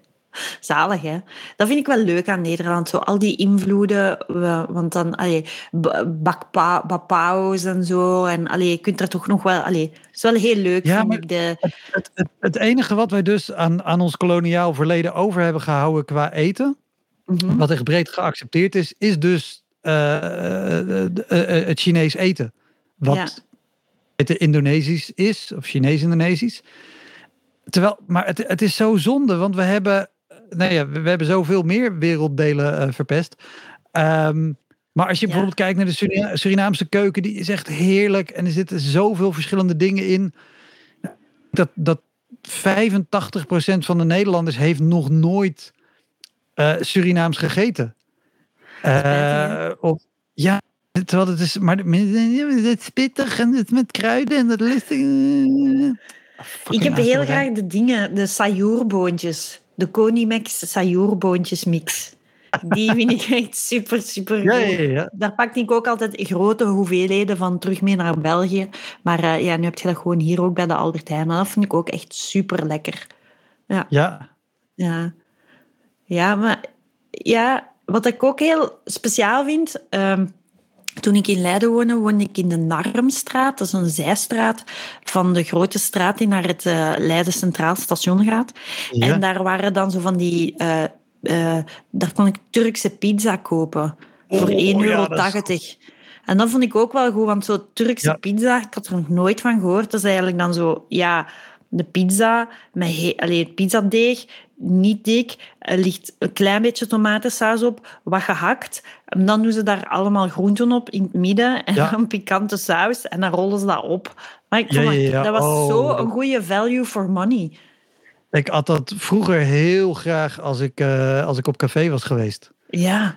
Zalig, hè? Dat vind ik wel leuk aan Nederland. Zo al die invloeden. Want dan, allee, bakpaus en zo. En allee, je kunt er toch nog wel... Allee, het is wel heel leuk, ja, vind ik. De... Het, het, het, enige wat wij dus aan, aan ons koloniaal verleden over hebben gehouden qua eten... Mm -hmm. wat echt breed geaccepteerd is, is dus uh, uh, uh, het Chinees eten. Wat ja. het Indonesisch is, of Chinees-Indonesisch. Terwijl, maar het, het is zo zonde, want we hebben nou ja, we, we hebben zoveel meer werelddelen uh, verpest. Um, Maar als je bijvoorbeeld kijkt naar de Surinaamse keuken, die is echt heerlijk. En er zitten zoveel verschillende dingen in. Dat, dat 85% van de Nederlanders heeft nog nooit uh, Surinaams gegeten. Uh, of, ja, terwijl het is, maar het is pittig en het met kruiden en dat lustig. Ik heb heel graag de dingen, de sayourboontjes. De Konimex sayourboontjes mix. Die vind ik echt super, super ja, ja, ja, Daar pak ik ook altijd grote hoeveelheden van terug mee naar België. Maar uh, ja, nu heb je dat gewoon hier ook bij de Albert Heijn. dat vind ik ook echt super lekker. Ja. Ja. Ja, ja maar ja, wat ik ook heel speciaal vind... Um, toen ik in Leiden woonde, woonde ik in de Narmstraat. Dat is een zijstraat van de grote straat die naar het uh, Leiden Centraal Station gaat. Ja. En daar waren dan zo van die... Uh, uh, daar kon ik Turkse pizza kopen. Voor oh, 1,80 euro. Ja, is... En dat vond ik ook wel goed, want zo Turkse ja. pizza, ik had er nog nooit van gehoord. Dat is eigenlijk dan zo... Ja, de pizza met he- Allee, pizzadeeg niet dik. Er ligt een klein beetje tomatensaus op, wat gehakt. En dan doen ze daar allemaal groenten op in het midden en Ja. dan pikante saus en dan rollen ze dat op. Maar ik vond Ja, dat, ja, ja. dat was Oh. zo een goede value for money. Ik had dat vroeger heel graag als ik, eh, als ik op café was geweest. Ja,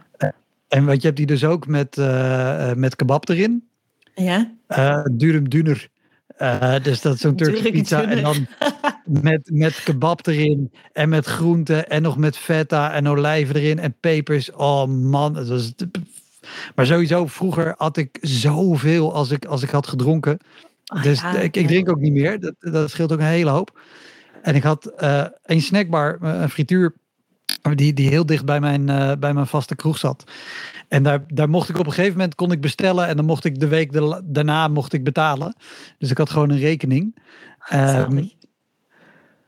En weet je, hebt die dus ook met, eh, eh, met kebab erin. ja. Eh durum duner. Eh, dus dat is zo'n Turkse pizza. En dan met, met kebab erin. En met groenten. En nog met feta en olijven erin. En pepers. Oh man. Het was... Maar sowieso, vroeger had ik zoveel als ik, als ik had gedronken. Ah, Dus ja, ik, ik drink ook niet meer. Dat, dat scheelt ook een hele hoop. En ik had eh, een snackbar, eh, een frituur, die, die heel dicht bij mijn, eh, bij mijn vaste kroeg zat. En daar, daar mocht ik op een gegeven moment kon ik bestellen en dan mocht ik de week de- daarna mocht ik betalen. Dus ik had gewoon een rekening. Zalig.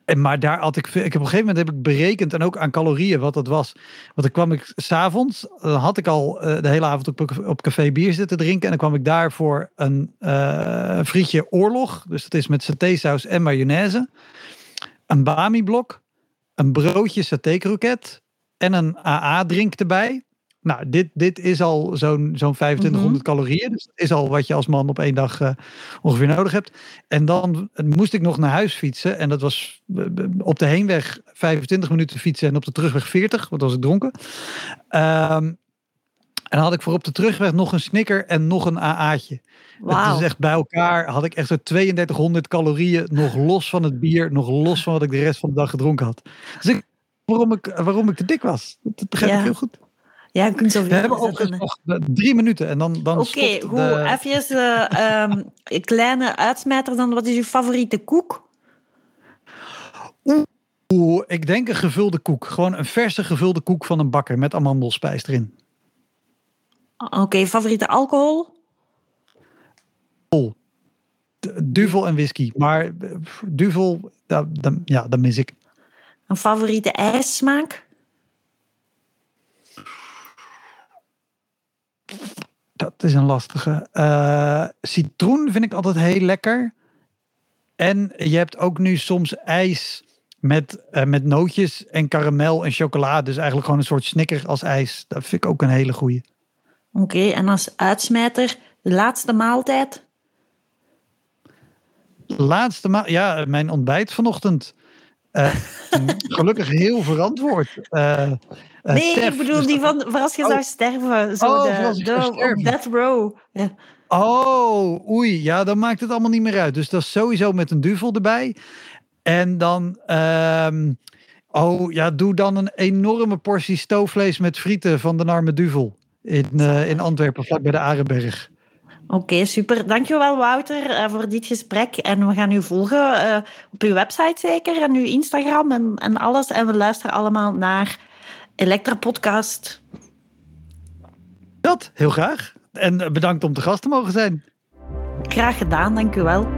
En maar daar had ik, ik heb op een gegeven moment heb ik berekend en ook aan calorieën wat dat was. Want dan kwam ik s'avonds, dan had ik al eh, de hele avond op, op café bier zitten drinken. En dan kwam ik daar voor een eh, frietje oorlog. Dus dat is met satésaus en mayonaise. Een bami blok, een broodje satékroket en een AA-drink erbij. Nou, dit, dit is al zo'n zo'n 2500 calorieën. Dus dat is al wat je als man op één dag eh, ongeveer nodig hebt. En dan moest ik nog naar huis fietsen. En dat was eh, op de heenweg 25 minuten fietsen en op de terugweg 40, want was ik dronken. Ehm, en dan had ik voor op de terugweg nog een snicker en nog een AA'tje. Het Wauw. is echt bij elkaar had ik echt zo 3200 calorieën, nog los van het bier, nog los van wat ik de rest van de dag gedronken had. Dus ik, waarom, ik, waarom ik te dik was, dat begrijp Ja. ik heel goed. Ja, je kunt zoveel We hebben nog eh, drie minuten en dan, dan Oké, goed. de... Even eh, ehm, een kleine uitsmijter dan. Wat is je favoriete koek? Oeh, ik denk een gevulde koek. Gewoon een verse gevulde koek van een bakker met amandelspijs erin. Oké, favoriete alcohol? Duvel en whisky. Maar eh, duvel, ja, dat mis ik. Een favoriete ijssmaak? Dat is een lastige. Eh, citroen vind ik altijd heel lekker. En je hebt ook nu soms ijs met, eh, met nootjes en karamel en chocolade. Dus eigenlijk gewoon een soort snicker als ijs. Dat vind ik ook een hele goeie. Oké, en als uitsmijter, de laatste maaltijd? Laatste maand, ja, mijn ontbijt vanochtend. Eh, gelukkig heel verantwoord. Eh, Nee, Stef, ik bedoel dus die van als je Oh. zou sterven. Zo Oh, de, de- death row. Ja. Oh, oei, ja, dan maakt het allemaal niet meer uit. Dus dat is sowieso met een duvel erbij. En dan, ehm, oh ja, doe dan een enorme portie stoofvlees met frieten van de Narme Duvel. In, eh, in Antwerpen, vlak bij de Arenberg. Oké, super. Dankjewel Wouter eh, voor dit gesprek. En we gaan u volgen eh, op uw website zeker en uw Instagram en, en alles. En we luisteren allemaal naar Elektra Podcast. Dat, heel graag. En eh, bedankt om te gast te mogen zijn. Graag gedaan, dank u wel.